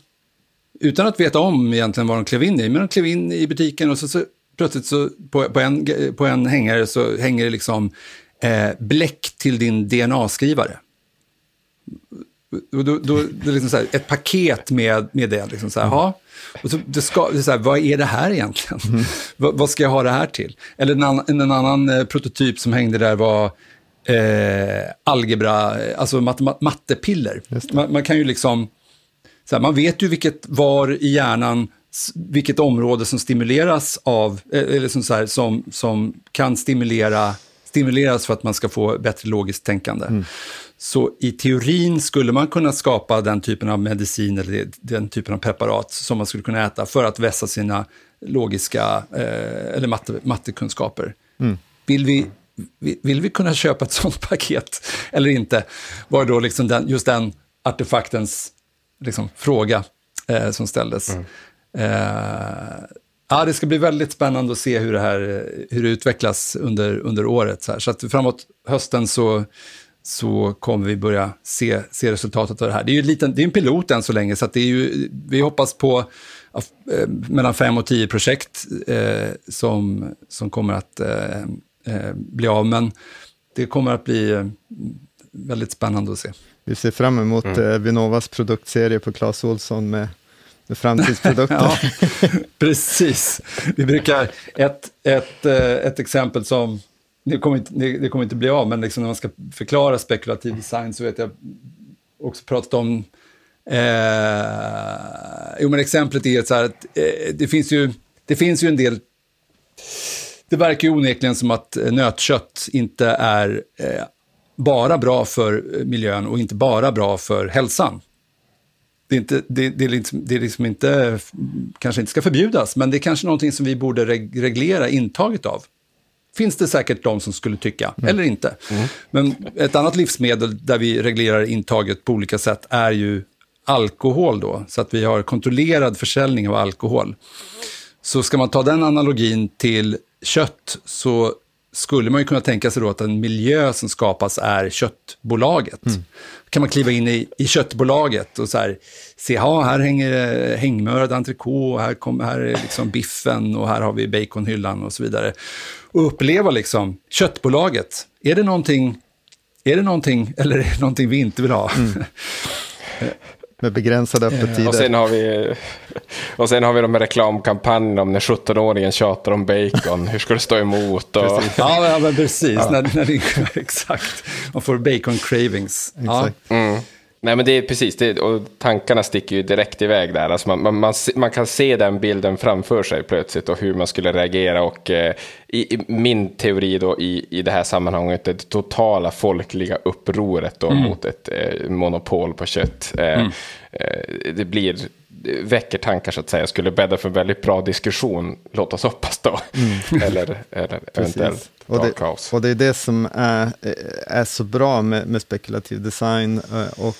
utan att veta om egentligen vad de klev in i, men de klev in i butiken och så, så plötsligt så på, på, en, på en hängare så hänger det liksom eh, bläck till din DNA-skrivare. Då, då, då, det är liksom så här, ett paket med, med det. Liksom så här, mm. Och så, det ska, det är så här, vad är det här egentligen? Mm. (laughs) vad, vad, ska jag ha det här till? Eller en, annan, en annan eh, prototyp som hängde där var eh, algebra, alltså matte, mattepiller. Man, man, kan ju liksom, så här, man vet ju vilket var i hjärnan vilket område som stimuleras av, eh, eller som, så här, som, som kan stimulera, stimuleras för att man ska få bättre logiskt tänkande. Mm. Så i teorin skulle man kunna skapa den typen av medicin eller den typen av preparat som man skulle kunna äta för att vässa sina logiska eh, eller matte, mattekunskaper. Mm. Vill, vi, vill vi kunna köpa ett (laughs) sånt paket eller inte? Var då liksom den, just den artefaktens liksom, fråga eh, som ställdes. Mm. Eh, ja, det ska bli väldigt spännande att se hur det här hur det utvecklas under, under året. Så, så att framåt hösten så så kommer vi börja se, se resultatet av det här. Det är ju en, liten, det är en pilot än så länge, så det är ju, vi hoppas på eh, mellan fem och tio projekt eh, som, som kommer att eh, eh bli av. Men det kommer att bli eh, väldigt spännande att se. Vi ser fram emot mm. Eh, Vinnovas produktserie på Clas Olsson med, med framtidsprodukter. (laughs) ja, precis. Vi brukar, ett, ett, ett exempel som det kommer, inte, det, det, kommer inte bli av, men liksom när man ska förklara spekulativ design så vet jag också pratat om... Eh, jo, men exemplet är så här att eh, det, finns ju, det finns ju en del... Det verkar ju onekligen som att eh, nötkött inte är eh, bara bra för eh, miljön och inte bara bra för hälsan. Det är, inte, det, det, är liksom, det är liksom inte, kanske inte ska förbjudas, men det är kanske någonting som vi borde reglera intaget av finns det säkert de som skulle tycka, mm. eller inte. Mm. Men ett annat livsmedel där vi reglerar intaget på olika sätt är ju alkohol då, så att vi har kontrollerad försäljning av alkohol. Så ska man ta den analogin till kött så skulle man ju kunna tänka sig då att den miljö som skapas är köttbolaget. Mm. kan man kliva in i, i köttbolaget och så här, se, ja, här hänger hängmörad entrecote, här, kom, här är liksom biffen och här har vi baconhyllan och så vidare. Och uppleva liksom, köttbolaget, är det någonting, är det någonting (laughs) eller är det någonting vi inte vill ha? Mm. (laughs) Med begränsade öppettider. Och sen har vi, och sen har vi de här reklamkampanjerna om när 17-åringen tjatar om bacon. Hur ska det stå emot? Och... Precis. Ja, men precis. Ja. När, när det, (laughs) exakt. Man får bacon cravings. Exakt. Ja. Mm. Nej men det är precis, det, och tankarna sticker ju direkt iväg där. Alltså man, man, man, man, kan se den bilden framför sig plötsligt och hur man skulle reagera. Och eh, i, i, min teori då i, i det här sammanhanget, det totala folkliga upproret då mm. mot ett eh, monopol på kött. Eh, mm. Eh, det blir väcker tankar så att säga, skulle bädda för en väldigt bra diskussion, låt oss hoppas då. Mm. (laughs) eller, eller (laughs) eventuellt och det, kaos. Och det är det som är, är så bra med, med spekulativ design eh, och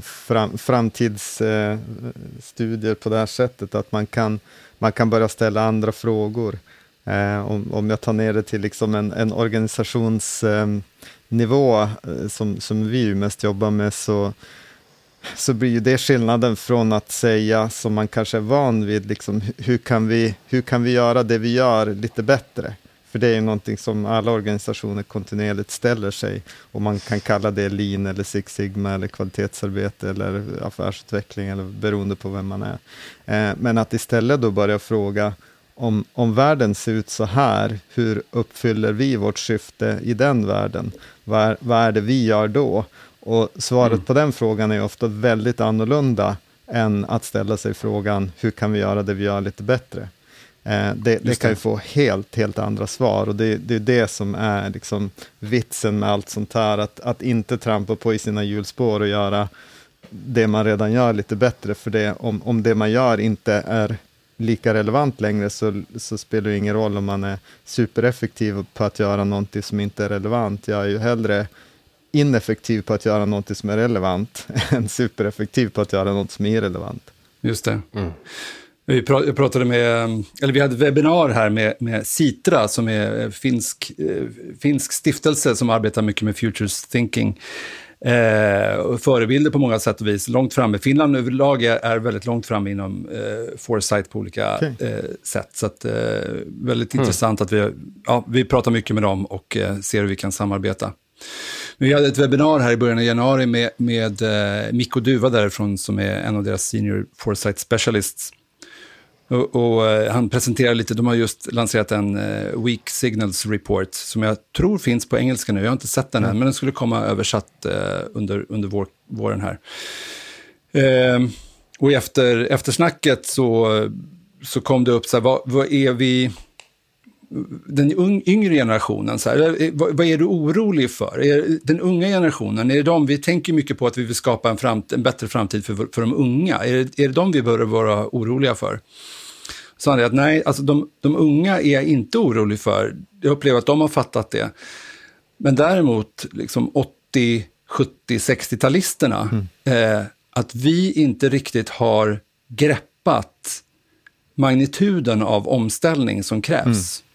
fram, framtidsstudier på det här sättet, att man kan, man kan börja ställa andra frågor. Eh, om, om jag tar ner det till liksom en, en organisationsnivå ehm, eh, som, som vi mest jobbar med, så, så blir ju det skillnaden från att säga, som man kanske är van vid, liksom, hur, kan vi, hur kan vi göra det vi gör lite bättre? För det är ju någonting som alla organisationer kontinuerligt ställer sig. Och man kan kalla det lean eller Six Sigma eller kvalitetsarbete eller affärsutveckling eller beroende på vem man är. Eh, men att istället då börja fråga om, om världen ser ut så här, hur uppfyller vi vårt syfte i den världen? Vad, vad är det vi gör då? Och svaret mm. på den frågan är ofta väldigt annorlunda än att ställa sig frågan, hur kan vi göra det vi gör lite bättre? Eh, det, det, kan ju få helt, helt andra svar och det, det är det som är liksom vitsen med allt sånt här, att, att inte trampa på i sina hjulspår och göra det man redan gör lite bättre, för det, om, om det man gör inte är lika relevant längre så, så spelar det ingen roll om man är supereffektiv på att göra någonting som inte är relevant. Jag är ju hellre ineffektiv på att göra någonting som är relevant (laughs) än supereffektiv på att göra något som är irrelevant. Just det. Mm. Vi pratade med, eller vi hade ett webbinar här med, med Citra som är finsk, eh, finsk stiftelse som arbetar mycket med Futures Thinking. Eh, förebilder på många sätt och vis, långt framme. Finland överlag är, är väldigt långt framme inom eh, foresight på olika okay. eh, sätt. Så att, eh, väldigt mm. intressant att vi, ja, vi pratar mycket med dem och eh, ser hur vi kan samarbeta. Vi hade ett webbinar här i början av januari med, med eh, Mikko Duva därifrån som är en av deras senior foresight specialists. Och, och, eh, han presenterar lite, de har just lanserat en uh, Weak Signals Report som jag tror finns på engelska nu. Jag har inte sett den än, mm. men den skulle komma översatt uh, under, under vår, våren här. Uh, och efter eftersnacket så, så kom det upp så här, vad, vad är vi den yngre generationen, så här, vad, vad, är du orolig för? Är den unga generationen, är det de, vi tänker mycket på att vi vill skapa en, framt, en bättre framtid för, för de unga. Är det, är det de vi bör vara oroliga för? Sa han att nej, alltså de, de unga är jag inte orolig för. Jag upplever att de har fattat det. Men däremot liksom 80, 70, 60-talisterna, mm. eh, att vi inte riktigt har greppat magnituden av omställning som krävs mm.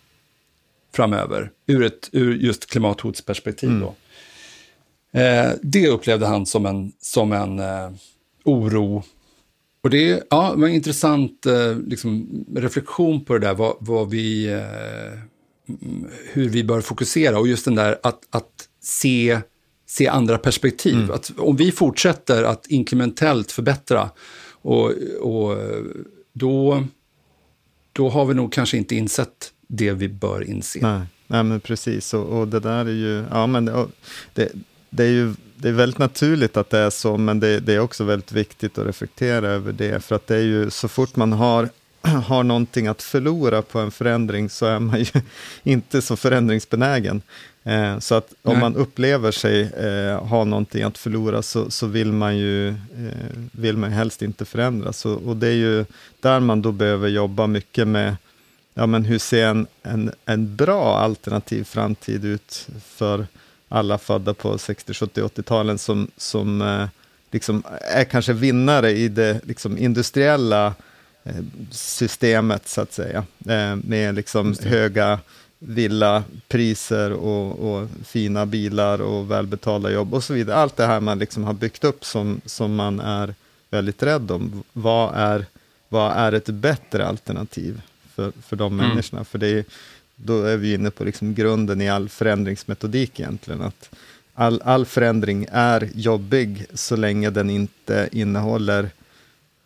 framöver, ur, ett, ur just klimathotsperspektiv. Mm. Då. Eh, det upplevde han som en, som en eh, oro och det ja, var en intressant eh, liksom, reflektion på det där, vad, vad vi, eh, hur vi bör fokusera. Och just den där att, att se, se andra perspektiv. Mm. Att om vi fortsätter att inkrementellt förbättra, och, och då, då har vi nog kanske inte insett det vi bör inse. Nej, nej men precis. Och, och det där är ju, ja men det, det är ju det är väldigt naturligt att det är så, men det, det, är också väldigt viktigt att reflektera över det, för att det är ju så fort man har, (clears throat) har någonting att förlora på en förändring, så är man ju (laughs) inte så förändringsbenägen. Eh, så att om Nej. man upplever sig eh, ha någonting att förlora, så, så vill man ju eh, vill man helst inte förändras. Och, och det är ju där man då behöver jobba mycket med ja, men hur ser en, en, en bra alternativ framtid ut för alla födda på 60, 70, 80-talen som, som eh, liksom är kanske vinnare i det liksom, industriella eh, systemet, så att säga. Eh, med liksom höga villapriser och, och, fina bilar och välbetalda jobb och så vidare. Allt det här man liksom har byggt upp som, som man är väldigt rädd om. Vad är, vad är ett bättre alternativ för, för de mm. människorna? För det är, då är vi inne på liksom grunden i all förändringsmetodik egentligen. Att all, all förändring är jobbig så länge den inte innehåller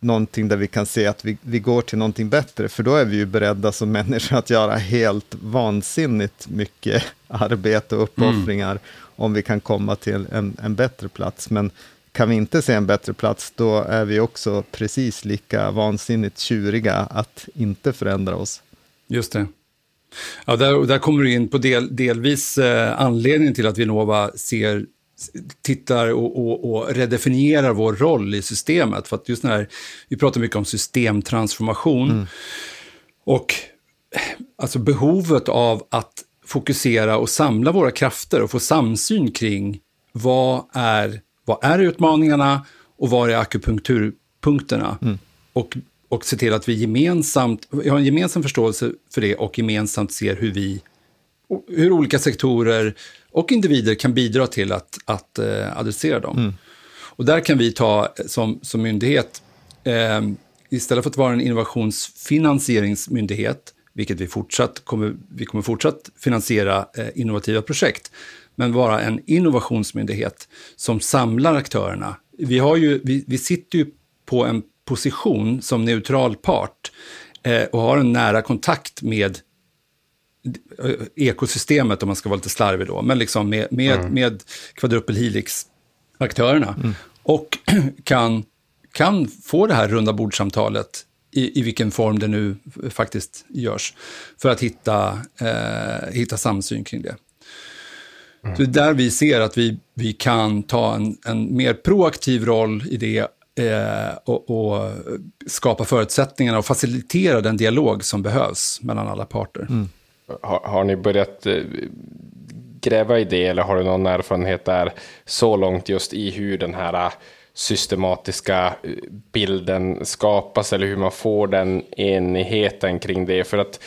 någonting där vi kan se att vi, vi går till någonting bättre, för då är vi ju beredda som människor att göra helt vansinnigt mycket (laughs) arbete och uppoffringar mm. om vi kan komma till en, en bättre plats. Men kan vi inte se en bättre plats, då är vi också precis lika vansinnigt tjuriga att inte förändra oss. Just det. Ja, där, där kommer du in på del, delvis eh, anledningen till att Vinnova ser tittar och, och, och, redefinierar vår roll i systemet. För att just när vi pratar mycket om systemtransformation mm. och alltså behovet av att fokusera och samla våra krafter och få samsyn kring vad är, vad är utmaningarna och vad är akupunkturpunkterna. Mm. Och och se till att vi gemensamt vi har en gemensam förståelse för det och gemensamt ser hur vi, hur olika sektorer och individer kan bidra till att, att uh, adressera dem. Mm. Och där kan vi ta som, som myndighet, eh, istället för att vara en innovationsfinansieringsmyndighet, vilket vi fortsatt kommer, vi kommer fortsatt finansiera eh, innovativa projekt, men vara en innovationsmyndighet som samlar aktörerna. Vi, har ju, vi, vi sitter ju på en position som neutral part eh, och har en nära kontakt med eh, ekosystemet, om man ska vara lite slarvig då, men liksom med, med, mm. med Quadruple Helix-aktörerna. Mm. Och (clears throat) kan, kan få det här runda bordsamtalet i, i vilken form det nu faktiskt görs, för att hitta, eh, hitta samsyn kring det. Mm. Så det är där vi ser att vi, vi kan ta en, en mer proaktiv roll i det eh, och, och, skapa förutsättningarna och facilitera den dialog som behövs mellan alla parter. Mm. Har, har, ni börjat eh, gräva i det eller har du någon erfarenhet där så långt just i hur den här systematiska eh, bilden skapas eller hur man får den enigheten kring det. För att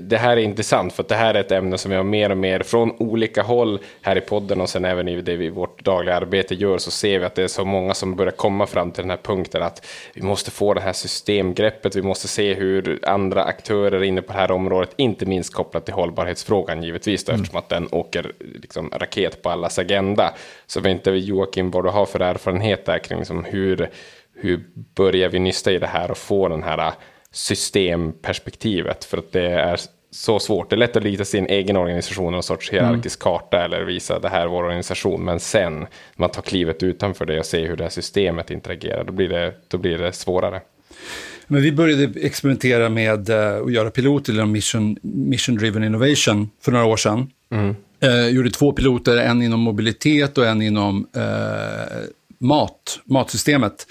det här är intressant för att det här är ett ämne som vi har mer och mer från olika håll här i podden och sen även i det vi vårt dagliga arbete gör så ser vi att det är så många som börjar komma fram till den här punkten att vi måste få det här systemgreppet, vi måste se hur andra aktörer inne på det här området, inte minst kopplat till hållbarhetsfrågan givetvis då, mm. eftersom att den åker liksom, raket på allas agenda. Så vet inte Joakim vad du har för erfarenhet där kring liksom hur, hur börjar vi nysta i det här och få den här systemperspektivet? För att det är så svårt. Det är lätt att lita sin egen organisation, någon sorts hierarkisk mm. karta eller visa det här är vår organisation. Men sen när man tar klivet utanför det och ser hur det här systemet interagerar, då blir det, då blir det svårare. Men vi började experimentera med uh, att göra piloter inom mission, mission driven innovation för några år sedan. Mm. Uh, gjorde två piloter, en inom mobilitet och en inom uh, mat, matsystemet.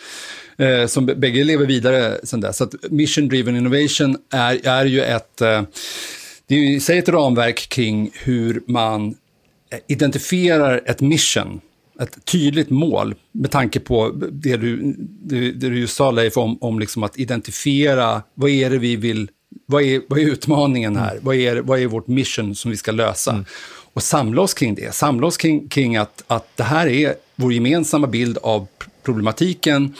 Eh, som bägge lever vidare sedan dess. Så mission driven innovation är, är ju ett, eh, det är ju i sig ett ramverk kring hur man eh, identifierar ett mission, ett tydligt mål med tanke på det du, det, det du just sa Leif om, om liksom att identifiera vad är det vi vill, vad är, vad är utmaningen här, mm. vad, är, vad är vårt mission som vi ska lösa? Mm. Och samla oss kring det, samla oss kring, kring att, att det här är vår gemensamma bild av problematiken.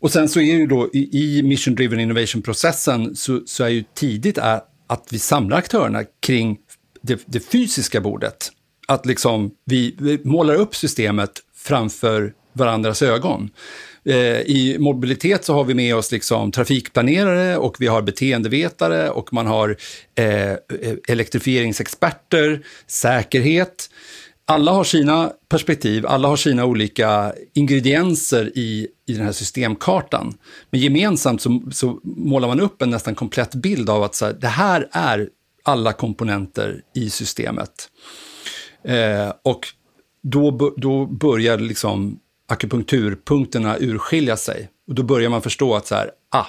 Och sen så är ju då i, i Mission Driven Innovation-processen så, så, är ju tidigt är att vi samlar aktörerna kring det, det fysiska bordet. Att liksom vi, vi målar upp systemet framför varandras ögon. Eh, I mobilitet så har vi med oss liksom trafikplanerare och vi har beteendevetare och man har eh, e-, elektrifieringsexperter, säkerhet alla har sina perspektiv, alla har sina olika ingredienser i, i den här systemkartan. Men gemensamt så, så målar man upp en nästan komplett bild av att så här, det här är alla komponenter i systemet. Eh, och då, då börjar liksom akupunkturpunkterna urskilja sig. Och då börjar man förstå att så här, ah,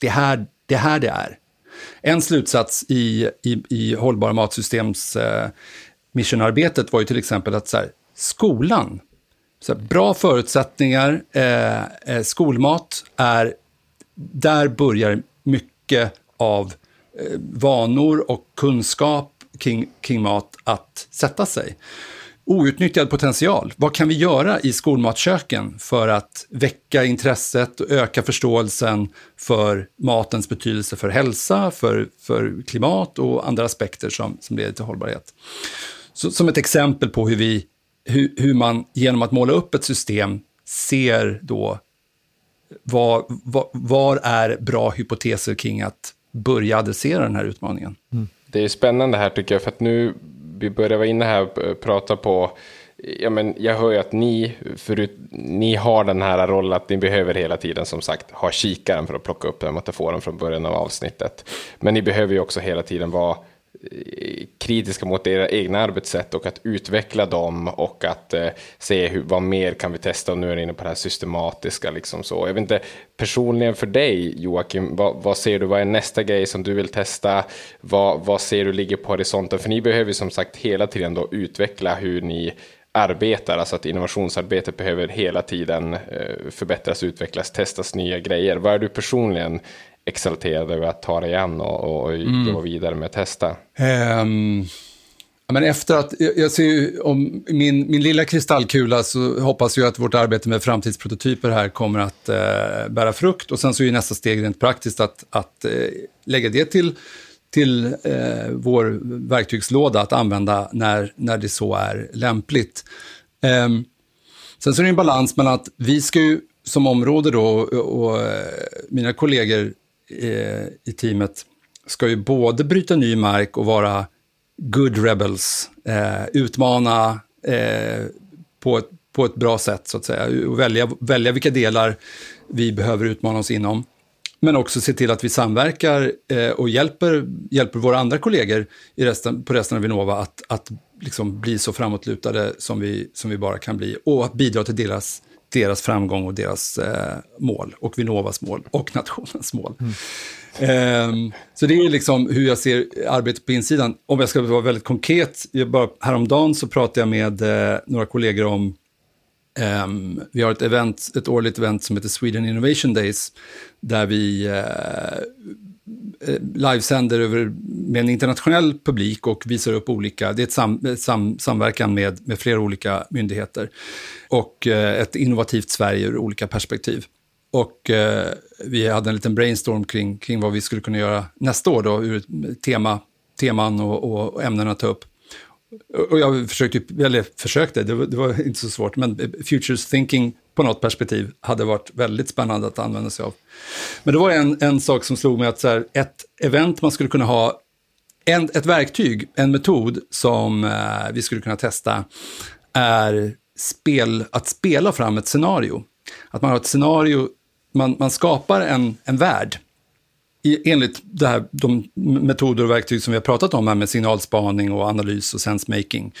det här det här det är. En slutsats i, i, i hållbara matsystems eh, missionarbetet var ju till exempel att så här, skolan, så här, bra förutsättningar, eh, eh skolmat är, där börjar mycket av eh, vanor och kunskap kring, kring mat att sätta sig. Outnyttjad potential. Vad kan vi göra i skolmatköken för att väcka intresset och öka förståelsen för matens betydelse för hälsa, för, för klimat och andra aspekter som, som leder till hållbarhet? Så, som ett exempel på hur, vi, hur, hur man genom att måla upp ett system ser då var, var, var, är bra hypoteser kring att börja adressera den här utmaningen. Mm. Det är spännande här tycker jag, för att nu vi började vara inne här och eh, prata på Ja, men jag hör ju att ni, förut, ni har den här rollen att ni behöver hela tiden som sagt ha kikaren för att plocka upp den metaforen från början av avsnittet. Men ni behöver ju också hela tiden vara Eh, kritiska mot era egna arbetssätt och att utveckla dem och att eh, se hur, vad mer kan vi testa och nu är ni inne på det här systematiska liksom så. Jag vet inte, personligen för dig Joakim, vad, vad ser du, vad är nästa grej som du vill testa? Vad, vad ser du ligger på horisonten? För ni behöver som sagt hela tiden då utveckla hur ni arbetar, alltså att innovationsarbetet behöver hela tiden eh, förbättras, utvecklas, testas nya grejer. Vad är du personligen exalterad över att ta dig an och, och mm. gå vidare med att testa? Um, men efter att, jag ser ju, om min, min lilla kristallkula så hoppas jag att vårt arbete med framtidsprototyper här kommer att eh, bära frukt. Och sen så är nästa steg rent praktiskt att, att eh, lägga det till, till eh, vår verktygslåda att använda när, när det så är lämpligt. Um, sen så är det en balans mellan att vi ska ju som område då och, och eh, mina kollegor Eh, Eh, i teamet ska ju både bryta ny mark och vara good rebels, eh, utmana eh, på, ett, på ett bra sätt så att säga och välja, välja vilka delar vi behöver utmana oss inom. Men också se till att vi samverkar eh, och hjälper, hjälper våra andra kollegor i resten, på resten av Vinnova att, att liksom bli så framåtlutade som vi, som vi bara kan bli och att bidra till deras deras framgång och deras eh, mål och Vinnovas mål och (laughs) nationens mål. Mm. Um, så det är liksom hur jag ser arbetet på insidan. Om jag ska vara väldigt konkret, jag bara, häromdagen så pratade jag med eh, några kollegor om Um, vi har ett, event, ett årligt event som heter Sweden Innovation Days, där vi uh, Eh, livesänder över, med en internationell publik och visar upp olika, det är ett sam, sam, samverkan med, med flera olika myndigheter. Och eh, ett innovativt Sverige ur olika perspektiv. Och eh, vi hade en liten brainstorm kring, kring vad vi skulle kunna göra nästa år då, ur tema, teman och, och ämnen att ta upp. Och jag försökte, eller försökte, det var, det var, inte så svårt, men futures thinking på något perspektiv hade varit väldigt spännande att använda sig av. Men det var en, en sak som slog mig att så här, ett event man skulle kunna ha, en, ett verktyg, en metod som eh, vi skulle kunna testa är spel, att spela fram ett scenario. Att man har ett scenario, man, man skapar en, en värld enligt det här, de metoder och verktyg som vi har pratat om här med signalspaning och analys och sensemaking,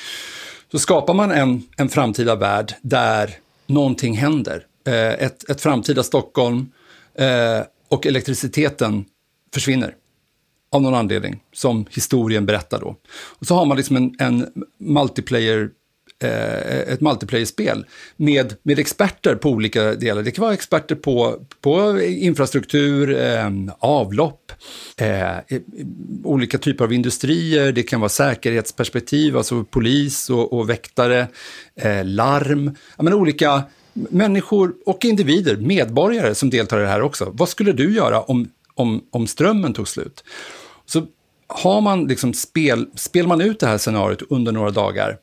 så skapar man en, en framtida värld där någonting händer. Eh, ett, ett framtida Stockholm eh, och elektriciteten försvinner av någon anledning, som historien berättar då. Och så har man liksom en, en multiplayer Eh, ett multiplayer-spel med, med experter på olika delar. Det kan vara experter på, på infrastruktur, eh, avlopp, eh, olika typer av industrier, det kan vara säkerhetsperspektiv, alltså polis och, och väktare, eh, larm, ja, men olika människor och individer, medborgare som deltar i det här också. Vad skulle du göra om, om, om strömmen tog slut? Så har man liksom spel, spelar man ut det här scenariot under några dagar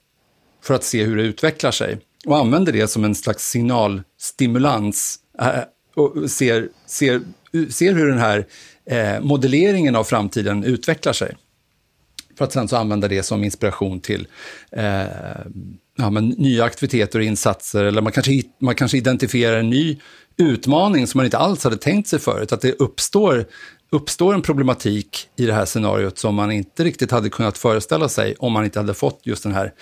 för att se hur det utvecklar sig och använder det som en slags signalstimulans eh, och ser, ser, ser hur den här eh, modelleringen av framtiden utvecklar sig. För att sen så använda det som inspiration till eh, ja, men nya aktiviteter och insatser. Eller man kanske, man kanske identifierar en ny utmaning som man inte alls hade tänkt sig förut. Att det uppstår, uppstår en problematik i det här scenariot som man inte riktigt hade kunnat föreställa sig om man inte hade fått just den här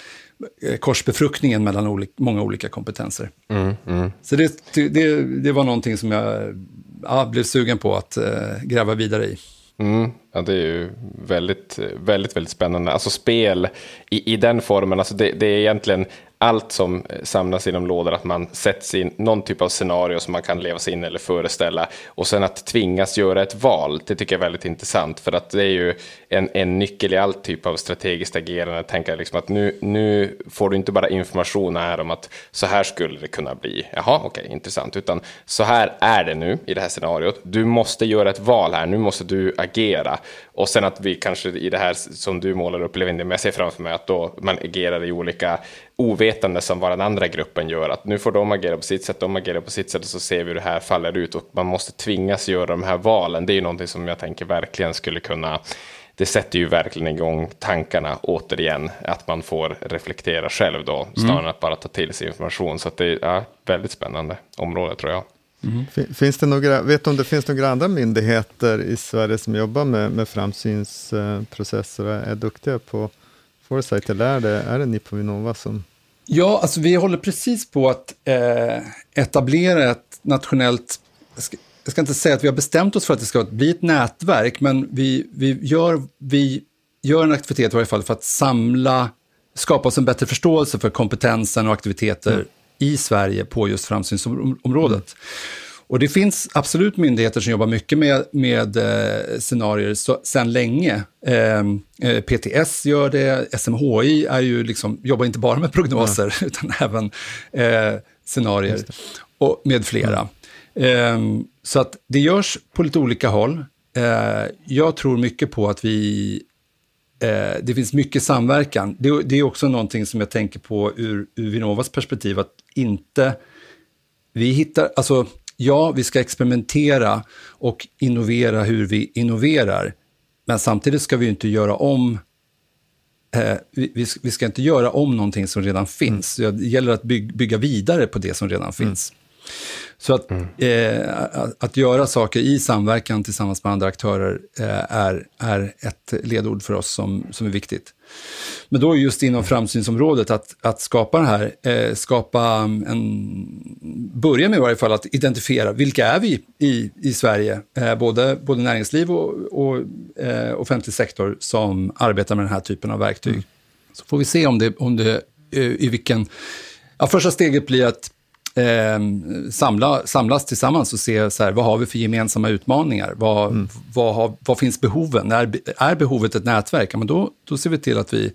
korsbefruktningen mellan olika, många olika kompetenser. Mm, mm. Så det, det, det, var någonting som jag ja, blev sugen på att uh, gräva vidare i. Mm, ja, det är ju väldigt, väldigt, väldigt spännande. Alltså spel i, i den formen, alltså det, det är egentligen allt som eh, samlas inom lådor, att man sätts in någon typ av scenario som man kan leva sig in eller föreställa. Och sen att tvingas göra ett val, det tycker jag är väldigt intressant. För att det är ju en, en nyckel i all typ av strategiskt agerande. Att tänka liksom att nu, nu får du inte bara information här om att så här skulle det kunna bli. Jaha, okej, okay, intressant. Utan så här är det nu i det här scenariot. Du måste göra ett val här, nu måste du agera. Och sen att vi kanske i det här som du målar upp, Levin, men jag ser framför mig att då man agerar i olika ovetande som vad den andra gruppen gör. Att nu får de agera på sitt sätt, de agerar på sitt sätt och så ser vi hur det här faller ut och man måste tvingas göra de här valen. Det är ju någonting som jag tänker verkligen skulle kunna det sätter ju verkligen igång tankarna återigen, att man får reflektera själv då, snarare mm. än att bara ta till sig information. Så det är ja, väldigt spännande område tror jag. Mm. Finns det några, vet du om det finns några andra myndigheter i Sverige som jobbar med, med framsynsprocesser och är duktiga på Foresight, eller är det, är det ni på Vinnova som... Ja, alltså vi håller precis på att eh, etablera ett nationellt... Jag ska, inte säga att vi har bestämt oss för att det ska bli ett nätverk, men vi, vi, gör, vi gör en aktivitet i varje fall för att samla, skapa oss en bättre förståelse för kompetensen och aktiviteter mm. I Sverige på just framsynsområdet. Mm. Och det finns absolut myndigheter som jobbar mycket med, med eh, scenarier så, sedan länge. Ehm, eh, PTS gör det, SMHI är ju liksom, jobbar inte bara med prognoser ja. (laughs) utan även eh, scenarier och med flera. Eh, så att det görs på lite olika håll. Eh, jag tror mycket på att vi eh, det finns mycket samverkan. Det, det, är också någonting som jag tänker på ur, ur Vinnovas perspektiv, att inte... Vi hittar, alltså ja, vi ska experimentera och innovera hur vi innoverar. Men samtidigt ska vi inte göra om eh, vi, vi, ska inte göra om någonting som redan finns. Mm. Det gäller att bygg, bygga vidare på det som redan mm. Så att, mm. eh, att, att, göra saker i samverkan tillsammans med andra aktörer eh, är, är ett ledord för oss som, som är viktigt. Men då just inom framsynsområdet, att, att skapa det här, eh, skapa en, börja med i varje fall att identifiera vilka är vi i, i Sverige, eh, både, både näringsliv och, och eh, offentlig sektor som arbetar med den här typen av verktyg. Mm. Så får vi se om det, om det eh, i vilken, ja, första steget blir att eh, samla, samlas tillsammans och se så här, vad har vi för gemensamma utmaningar? Vad, mm. vad, har, vad finns behoven? Är, är behovet ett nätverk? Ja, men då, då ser vi till att vi,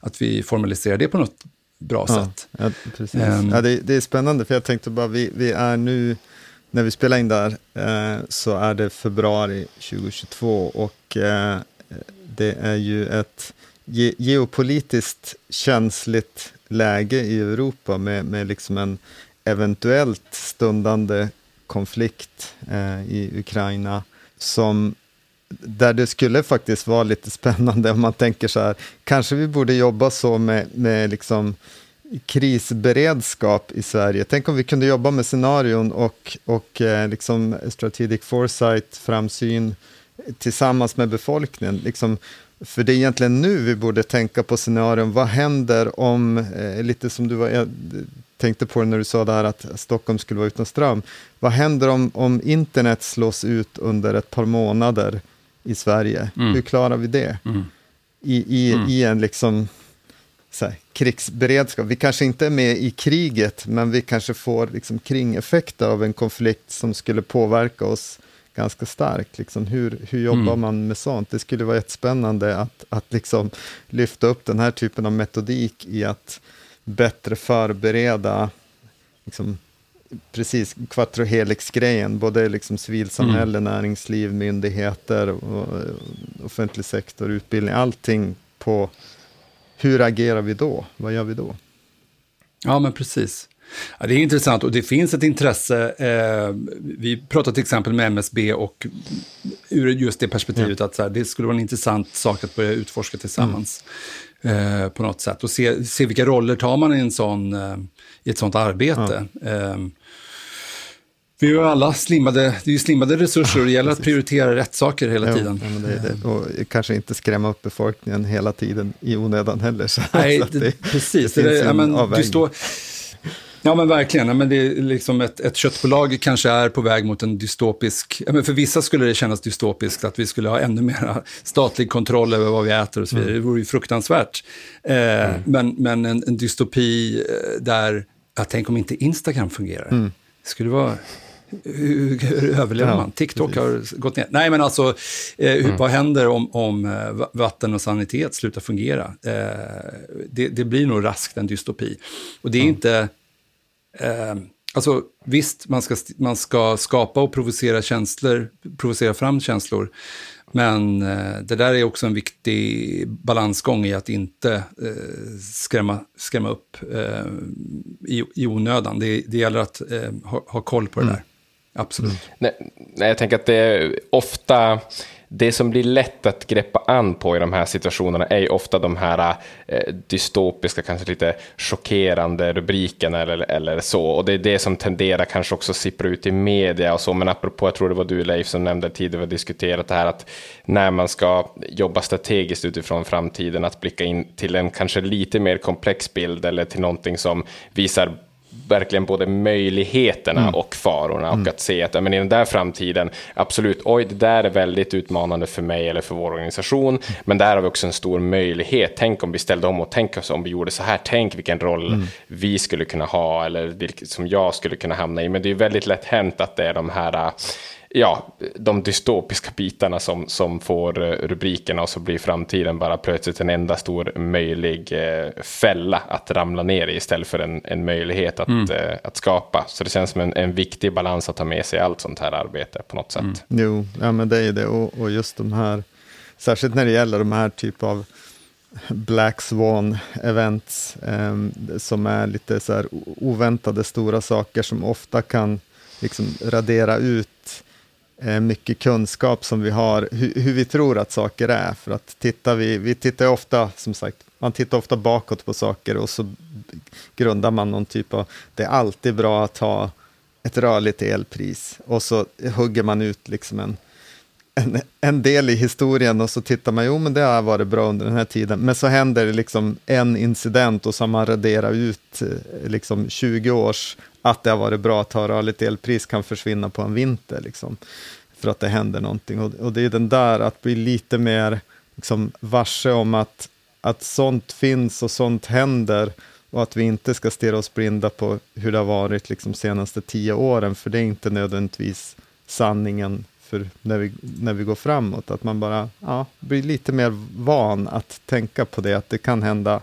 att vi formaliserar det på något bra ja, sätt. Ja, precis. Um, ja, det, det, är spännande, för jag tänkte bara, vi, vi är nu, när vi spelar in där, eh, så är det februari 2022 och eh, det är ju ett ge, geopolitiskt känsligt läge i Europa med, med liksom en eventuellt stundande konflikt eh, i Ukraina som där det skulle faktiskt vara lite (laughs) spännande om man tänker så här, kanske vi borde jobba så med, med liksom krisberedskap i Sverige. Tänk om vi kunde jobba med scenarion och, och eh, liksom strategic foresight, framsyn, tillsammans med befolkningen. Liksom, för det är egentligen nu vi borde tänka på scenarion, vad händer om, eh, lite som du var, eh, tänkte på när du sa där att Stockholm skulle vara utan ström. Vad händer om, om internet slås ut under ett par månader i Sverige? Mm. Hur klarar vi det? Mm. I, i, mm. I en liksom här, krigsberedskap. Vi kanske inte är med i kriget, men vi kanske får liksom kringeffekter av en konflikt som skulle påverka oss ganska starkt. Liksom, hur, hur jobbar mm. man med sånt? Det skulle vara jättespännande att, att liksom lyfta upp den här typen av metodik i att bättre förbereda liksom, precis quattro helix-grejen, både liksom civilsamhälle, mm. näringsliv, myndigheter, och, offentlig sektor, utbildning, allting på hur agerar vi då? Vad gör vi då? Ja, men precis. Ja, det är intressant och det finns ett intresse. Eh, vi pratar till exempel med MSB och ur just det perspektivet ja. att så här, det skulle vara en intressant sak att börja utforska tillsammans mm. Eh, på något sätt. Och se, se vilka roller tar man i, en sån, eh, i ett sånt arbete. Ja. Eh, vi har alla slimmade, det är ju slimmade resurser och det gäller att prioritera rätt saker hela jo, tiden. Ja, det det. Och kanske inte skrämma upp befolkningen hela tiden i onödan heller. Så Nej, så det, precis. Det, ja, men, du står, Ja men verkligen, ja, men det är liksom ett, ett köttbolag kanske är på väg mot en dystopisk, ja, men för vissa skulle det kännas dystopiskt att vi skulle ha ännu mer (laughs) statlig kontroll över vad vi äter och så vidare. Mm. Det vore ju fruktansvärt. Eh, mm. Men, men en, en dystopi eh, där, ja, tänk om inte Instagram fungerar. Mm. Det skulle vara hur, hur överlever man? TikTok har gått ner. Nej, men alltså, eh, hur, mm. vad händer om, om eh, vatten och sanitet slutar fungera? Eh, det, det, blir nog raskt en dystopi. Och det är mm. inte Eh, alltså visst, man ska, man ska skapa och provocera känslor, provocera fram känslor. Men eh, det där är också en viktig balansgång i att inte eh, skrämma, skrämma upp eh, i, i onödan. Det, det gäller att eh, ha, ha, koll på det mm. där. Absolut. Mm. Nej, nej, jag tänker att det är ofta det som blir lätt att greppa an på i de här situationerna är ju ofta de här eh, dystopiska, kanske lite chockerande rubrikerna eller, eller så. Och det är det som tenderar kanske också sippra ut i media och så. Men apropå, jag tror det var du Leif som nämnde tidigare, vi har diskuterat det här att när man ska jobba strategiskt utifrån framtiden, att blicka in till en kanske lite mer komplex bild eller till någonting som visar verkligen både möjligheterna mm. och farorna och mm. att se att men i den där framtiden, absolut, oj, det där är väldigt utmanande för mig eller för vår organisation, men där har vi också en stor möjlighet. Tänk om vi ställde om och tänk oss om vi gjorde så här, tänk vilken roll mm. vi skulle kunna ha eller vilket som jag skulle kunna hamna i. Men det är väldigt lätt hänt att det är de här ja, de dystopiska bitarna som, som får eh, rubrikerna och så blir framtiden bara plötsligt en enda stor möjlig eh, fälla att ramla ner i istället för en, en möjlighet att, mm. eh, att skapa. Så det känns som en, en viktig balans att ta med sig allt sånt här arbete på något sätt. Mm. Jo, ja, men det är det och, och just de här, särskilt när det gäller de här typ av Black Swan events eh, som är lite så oväntade stora saker som ofta kan liksom radera ut Eh, mycket kunskap som vi har, hur, hur, vi tror att saker är. För att tittar vi, vi tittar ofta, som sagt, man tittar ofta bakåt på saker och så grundar man någon typ av, det är alltid bra att ha ett rörligt elpris och så hugger man ut liksom en, en, en del i historien och så tittar man, jo men det har varit bra under den här tiden, men så händer det liksom en incident och så har man raderat ut eh, liksom 20 års att det har varit bra att ha rörligt elpris kan försvinna på en vinter. Liksom, för att det händer någonting. Och, och det är den där att bli lite mer liksom, varse om att, att sånt finns och sånt händer. och att vi inte ska stirra oss blinda på hur det har varit liksom senaste tio åren, för det är inte nödvändigtvis sanningen för när vi, när vi går framåt. Att man bara ja, blir lite mer van att tänka på det, att det kan hända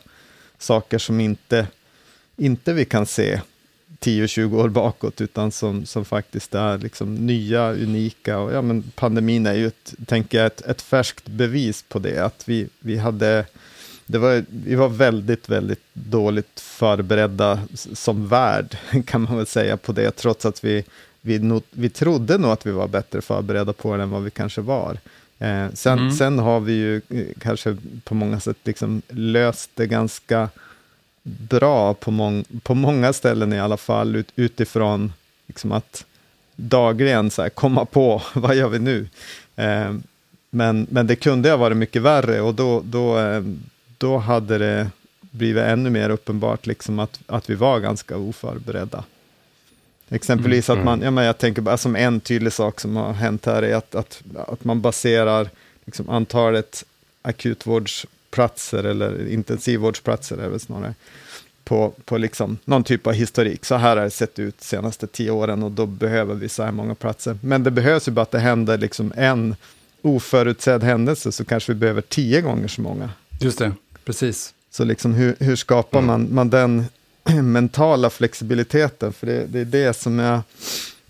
saker som inte, inte vi kan se 10-20 år bakåt, utan som, som faktiskt är liksom nya, unika. Och, ja, men pandemin är ju, ett, tänker jag, ett, ett färskt bevis på det. Att vi, vi, hade, det var, vi var väldigt, väldigt dåligt förberedda som värld, (laughs) kan man väl säga, på det, trots att vi, vi, not, vi trodde nog att vi var bättre förberedda på det än vad vi kanske var. Eh, sen, mm. sen har vi ju eh, kanske på många sätt liksom löst det ganska bra på, mång, på många ställen i alla fall, ut, utifrån liksom att dagligen så här, komma på, (laughs) vad gör vi nu? Eh, men, men det kunde ha varit mycket värre och då, då, eh, då hade det blivit ännu mer uppenbart liksom att, att vi var ganska oförberedda. Exempelvis att man, mm. ja, men jag tänker bara som en tydlig sak som har hänt här är att, att, att man baserar liksom, antalet akutvårdsplatser eller intensivvårdsplatser är det snarare, på, på liksom någon typ av historik. Så här har det sett ut de senaste tio åren och då behöver vi så här många platser. Men det behövs ju bara att det händer liksom en oförutsedd händelse så kanske vi behöver tio gånger så många. Just det, precis. Så liksom hur, hur skapar man, man den (clears throat) mentala flexibiliteten? För det, det är det som jag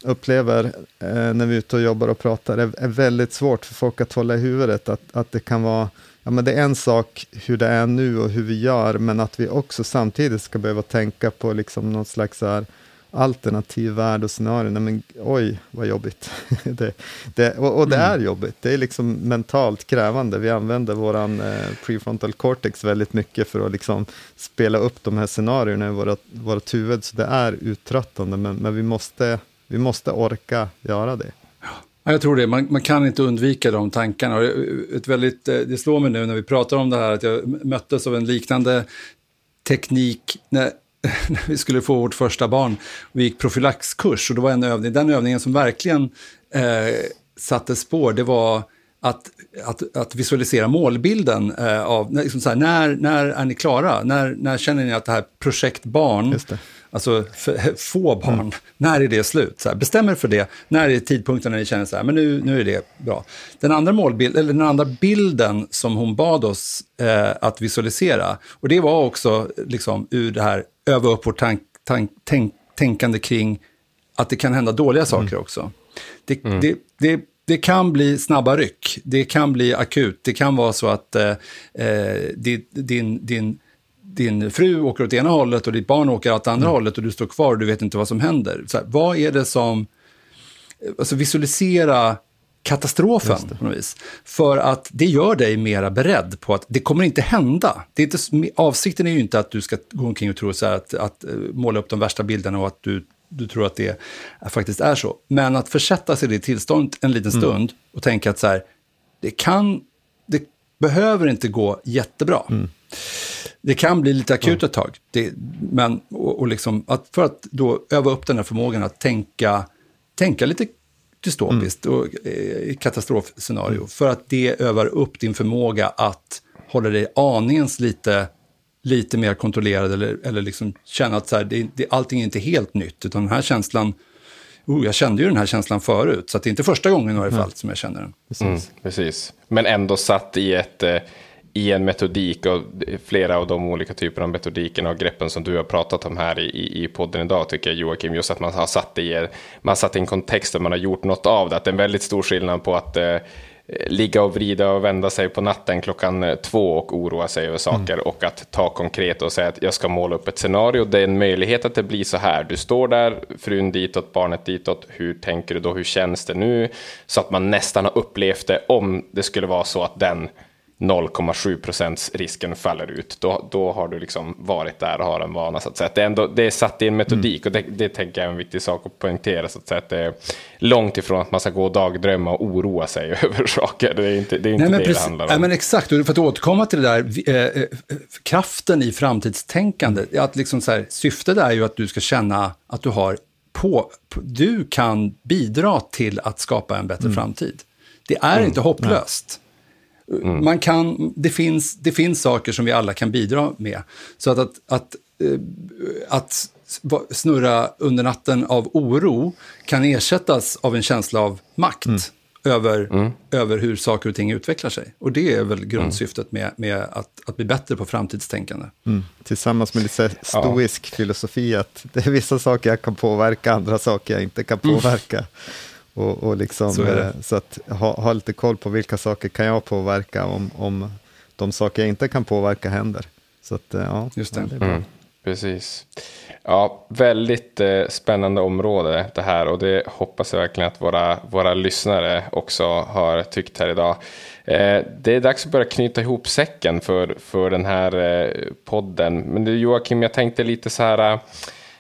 upplever eh, när vi är ute och jobbar och pratar, är, är väldigt svårt för folk att hålla i huvudet. Att, att det kan vara ja, men det är en sak hur det är nu och hur vi gör, men att vi också samtidigt ska behöva tänka på liksom någon slags här alternativ värld och scenario. Nej, men oj, vad jobbigt. (laughs) det, det, och, och, det mm. är jobbigt. Det är liksom mentalt krävande. Vi använder vår eh, prefrontal cortex väldigt mycket för att liksom spela upp de här scenarierna i våra, vårt huvud. Så det är uttröttande, men, men vi, måste, vi måste orka göra det. Jag tror det, man, man, kan inte undvika de tankarna. Eh, ett väldigt, eh, det slår mig nu när vi pratar om det här att jag möttes av en liknande teknik när, (laughs) när vi skulle få vårt första barn. Vi gick profylaxkurs och det var en övning, den övningen som verkligen eh, satte spår, det var att, att, att visualisera målbilden eh, av, liksom här, när, när är ni klara? När, när känner ni att det här projekt barn Alltså få barn, mm. när är det slut? Så här, bestäm er för det, när är tidpunkten när ni känner så här, men nu, nu är det bra. Den andra, målbild, eller den andra bilden som hon bad oss eh, att visualisera, och det var också liksom, ur det här öva upp vårt tank, tank, tänk, tänkande kring att det kan hända dåliga saker mm. också. Det, mm. det, det, det kan bli snabba ryck, det kan bli akut, det kan vara så att eh, eh din, din din fru åker åt ena hållet och ditt barn åker åt andra mm. hållet och du står kvar och du vet inte vad som händer. Så här, vad är det som... Alltså visualisera katastrofen på något vis. För att det gör dig mera beredd på att det kommer inte hända. Det är inte, avsikten är ju inte att du ska gå omkring och tro så att, att eh, måla upp de värsta bilderna och att du, du tror att det faktiskt är så. Men att försätta sig i det tillståndet en liten mm. stund mm. och tänka att så här, det kan, det behöver inte gå jättebra. Mm. Det kan bli lite akut ett tag, det, men och, och liksom att för att då öva upp den här förmågan att tänka, tänka lite dystopiskt mm. och eh, katastrofscenario, mm. för att det övar upp din förmåga att hålla dig aningens lite, lite mer kontrollerad eller, eller liksom känna att så här, det, det, allting är inte helt nytt, utan den här känslan Oh, jag kände ju den här känslan förut, så det är inte första gången i varje fall som jag känner den. Precis. Mm, precis. Men ändå satt i ett, eh, i en metodik och flera av de olika typerna av metodikerna och greppen som du har pratat om här i, i podden idag tycker jag Joakim, just att man har satt det i, man satt i en kontext där man har gjort något av det, att det är en väldigt stor skillnad på att eh, ligga och vrida och vända sig på natten klockan eh, två och oroa sig över saker mm. och att ta konkret och säga att jag ska måla upp ett scenario. Det är en möjlighet att det blir så här. Du står där, frun ditåt, barnet ditåt. Hur tänker du då? Hur känns det nu? Så att man nästan har upplevt det om det skulle vara så att den 0,7 procents risken faller ut, då, då har du liksom varit där och har en vana. Så att säga. Det, är ändå, det är satt i en metodik mm. och det, det tänker jag är en viktig sak att poängtera. Så att, säga, att det är långt ifrån att man ska gå och dagdrömma och oroa sig (laughs) över saker. Det är inte det, är inte Nej, det, det handlar om. Nej, men exakt, och för att återkomma till det där, eh, eh, kraften i framtidstänkande. Att liksom så här, syftet är ju att du ska känna att du har på, du kan bidra till att skapa en bättre mm. framtid. Det är mm. inte hopplöst. Nej. Mm. man kan, det, finns, det finns saker som vi alla kan bidra med. Så att, att, att, eh, att snurra under natten av oro kan ersättas av en känsla av makt. Mm över, mm. över hur saker och ting utvecklar sig. Och det är väl grundsyftet med, med att, att bli bättre på framtidstänkande. Mm. Tillsammans med lite stoisk ja. filosofi, att det är vissa saker jag kan påverka, andra saker jag inte kan mm. påverka. Och, och liksom, så, eh, så, att ha, ha lite koll på vilka saker kan jag påverka om, om de saker jag inte kan påverka händer. Så att, eh, ja, Just det. det är bra. Mm. Precis. Ja, väldigt eh, spännande område det här och det hoppas jag verkligen att våra, våra lyssnare också har tyckt här idag. Eh, det är dags att börja knyta ihop säcken för, för den här eh, podden. Men du Joakim, jag tänkte lite så här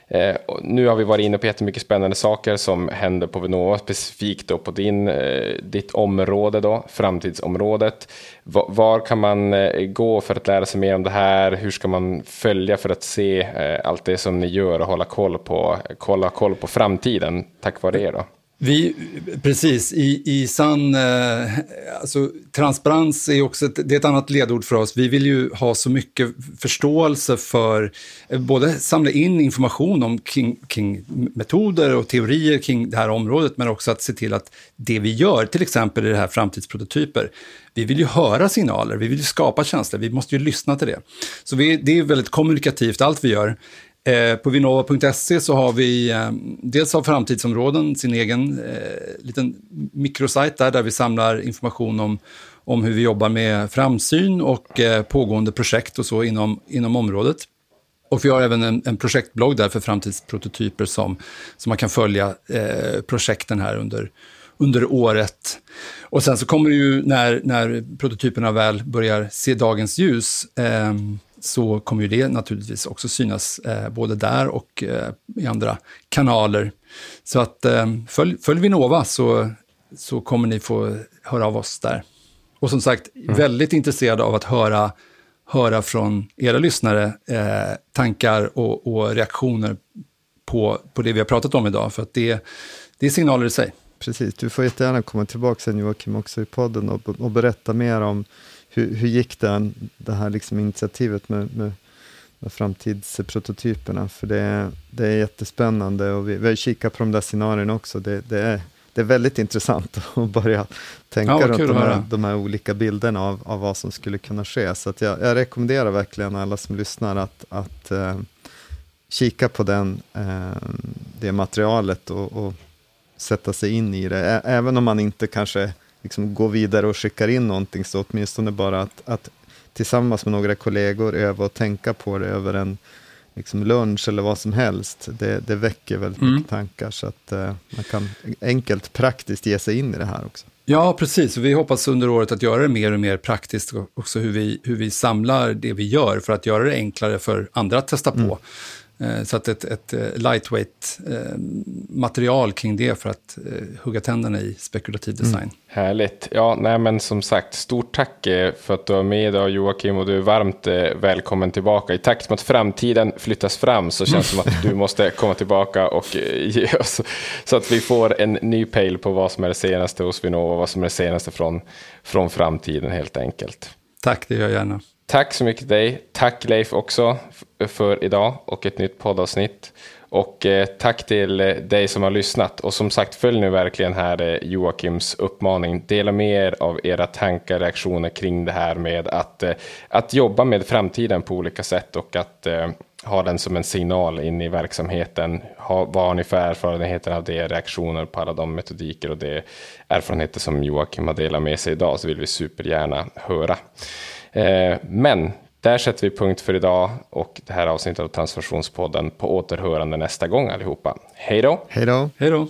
Eh, nu har vi varit inne på jättemycket spännande saker som händer på Vinnova, specifikt då på din, eh, ditt område, då, framtidsområdet. Va, var kan man eh, gå för att lära sig mer om det här? Hur ska man följa för att se eh, allt det som ni gör och hålla koll på, kolla koll på framtiden tack vare er? Då? Vi, precis, i, i sann... Eh, alltså, transparens är också ett, det är ett annat ledord för oss. Vi vill ju ha så mycket förståelse för, eh, både samla in information om kring, kring, metoder och teorier kring det här området, men också att se till att det vi gör, till exempel i det här framtidsprototyper, vi vill ju höra signaler, vi vill ju skapa känslor, vi måste ju lyssna till det. Så vi, det är väldigt kommunikativt, allt vi gör. Eh, på vinnova.se så har vi eh, dels av framtidsområden sin egen eh, liten mikrosajt där, där vi samlar information om, om hur vi jobbar med framsyn och eh, pågående projekt och så inom, inom området. Och vi har även en, en projektblogg där för framtidsprototyper som, som man kan följa eh, projekten här under, under året. Och sen så kommer det ju när, när prototyperna väl börjar se dagens ljus eh, så kommer ju det naturligtvis också synas eh, både där och eh, i andra kanaler. Så att eh, följ, följ Vinnova så, så kommer ni få höra av oss där. Och som sagt, mm. väldigt intresserad av att höra, höra från era lyssnare eh, tankar och, och, reaktioner på, på det vi har pratat om idag, för att det, det är signaler i sig. Precis, du får jättegärna komma tillbaka sen Joakim också i podden och, och berätta mer om hur, hur gick det, det här liksom initiativet med, med, med framtidsprototyperna? För det, det är jättespännande och vi, vi har kikat på de där scenarierna också. Det, det, är, det är väldigt intressant (laughs) att börja tänka ja, runt de här, de här, olika bilderna av, av vad som skulle kunna ske. Så jag, jag rekommenderar verkligen alla som lyssnar att, att uh, kika på den, uh, det materialet och, och sätta sig in i det. Även om man inte kanske liksom gå vidare och skickar in någonting, så åtminstone bara att, att tillsammans med några kollegor öva och tänka på det över en liksom lunch eller vad som helst. Det, det väcker väldigt mm. mycket tankar, så att uh, man kan enkelt praktiskt ge sig in i det här också. Ja, precis. Vi hoppas under året att göra det mer och mer praktiskt, också hur vi, hur vi samlar det vi gör för att göra det enklare för andra att testa på. Mm. Eh, så att ett, ett eh, lightweight eh, material kring det för att hugga tänderna i spekulativ mm. design. Mm. Härligt. Ja, nej men som sagt, stort tack för att du var med idag Joakim och du är varmt välkommen tillbaka. I takt med att framtiden flyttas fram så känns det som att du (laughs) måste komma tillbaka och ge oss så att vi får en ny pejl på vad som är det senaste hos Vinnova, vad som är det senaste från, från framtiden helt enkelt. Tack, det gör jag gärna. Tack så mycket till dig. Tack Leif också för idag och ett nytt poddavsnitt. Och eh, tack till eh, dig som har lyssnat. Och som sagt, följ nu verkligen här eh, Joakims uppmaning. Dela med er av era tankar, reaktioner kring det här med att, eh, att jobba med framtiden på olika sätt och att eh, ha den som en signal in i verksamheten. Ha, vad har ni för erfarenheter av det, reaktioner på alla de metodiker och de erfarenheter som Joakim har delat med sig idag så vill vi supergärna höra. Eh, men där sätter vi punkt för idag och det här avsnittet av Transformationspodden på återhörande nästa gång allihopa. Hej då! Hej då! Hej då!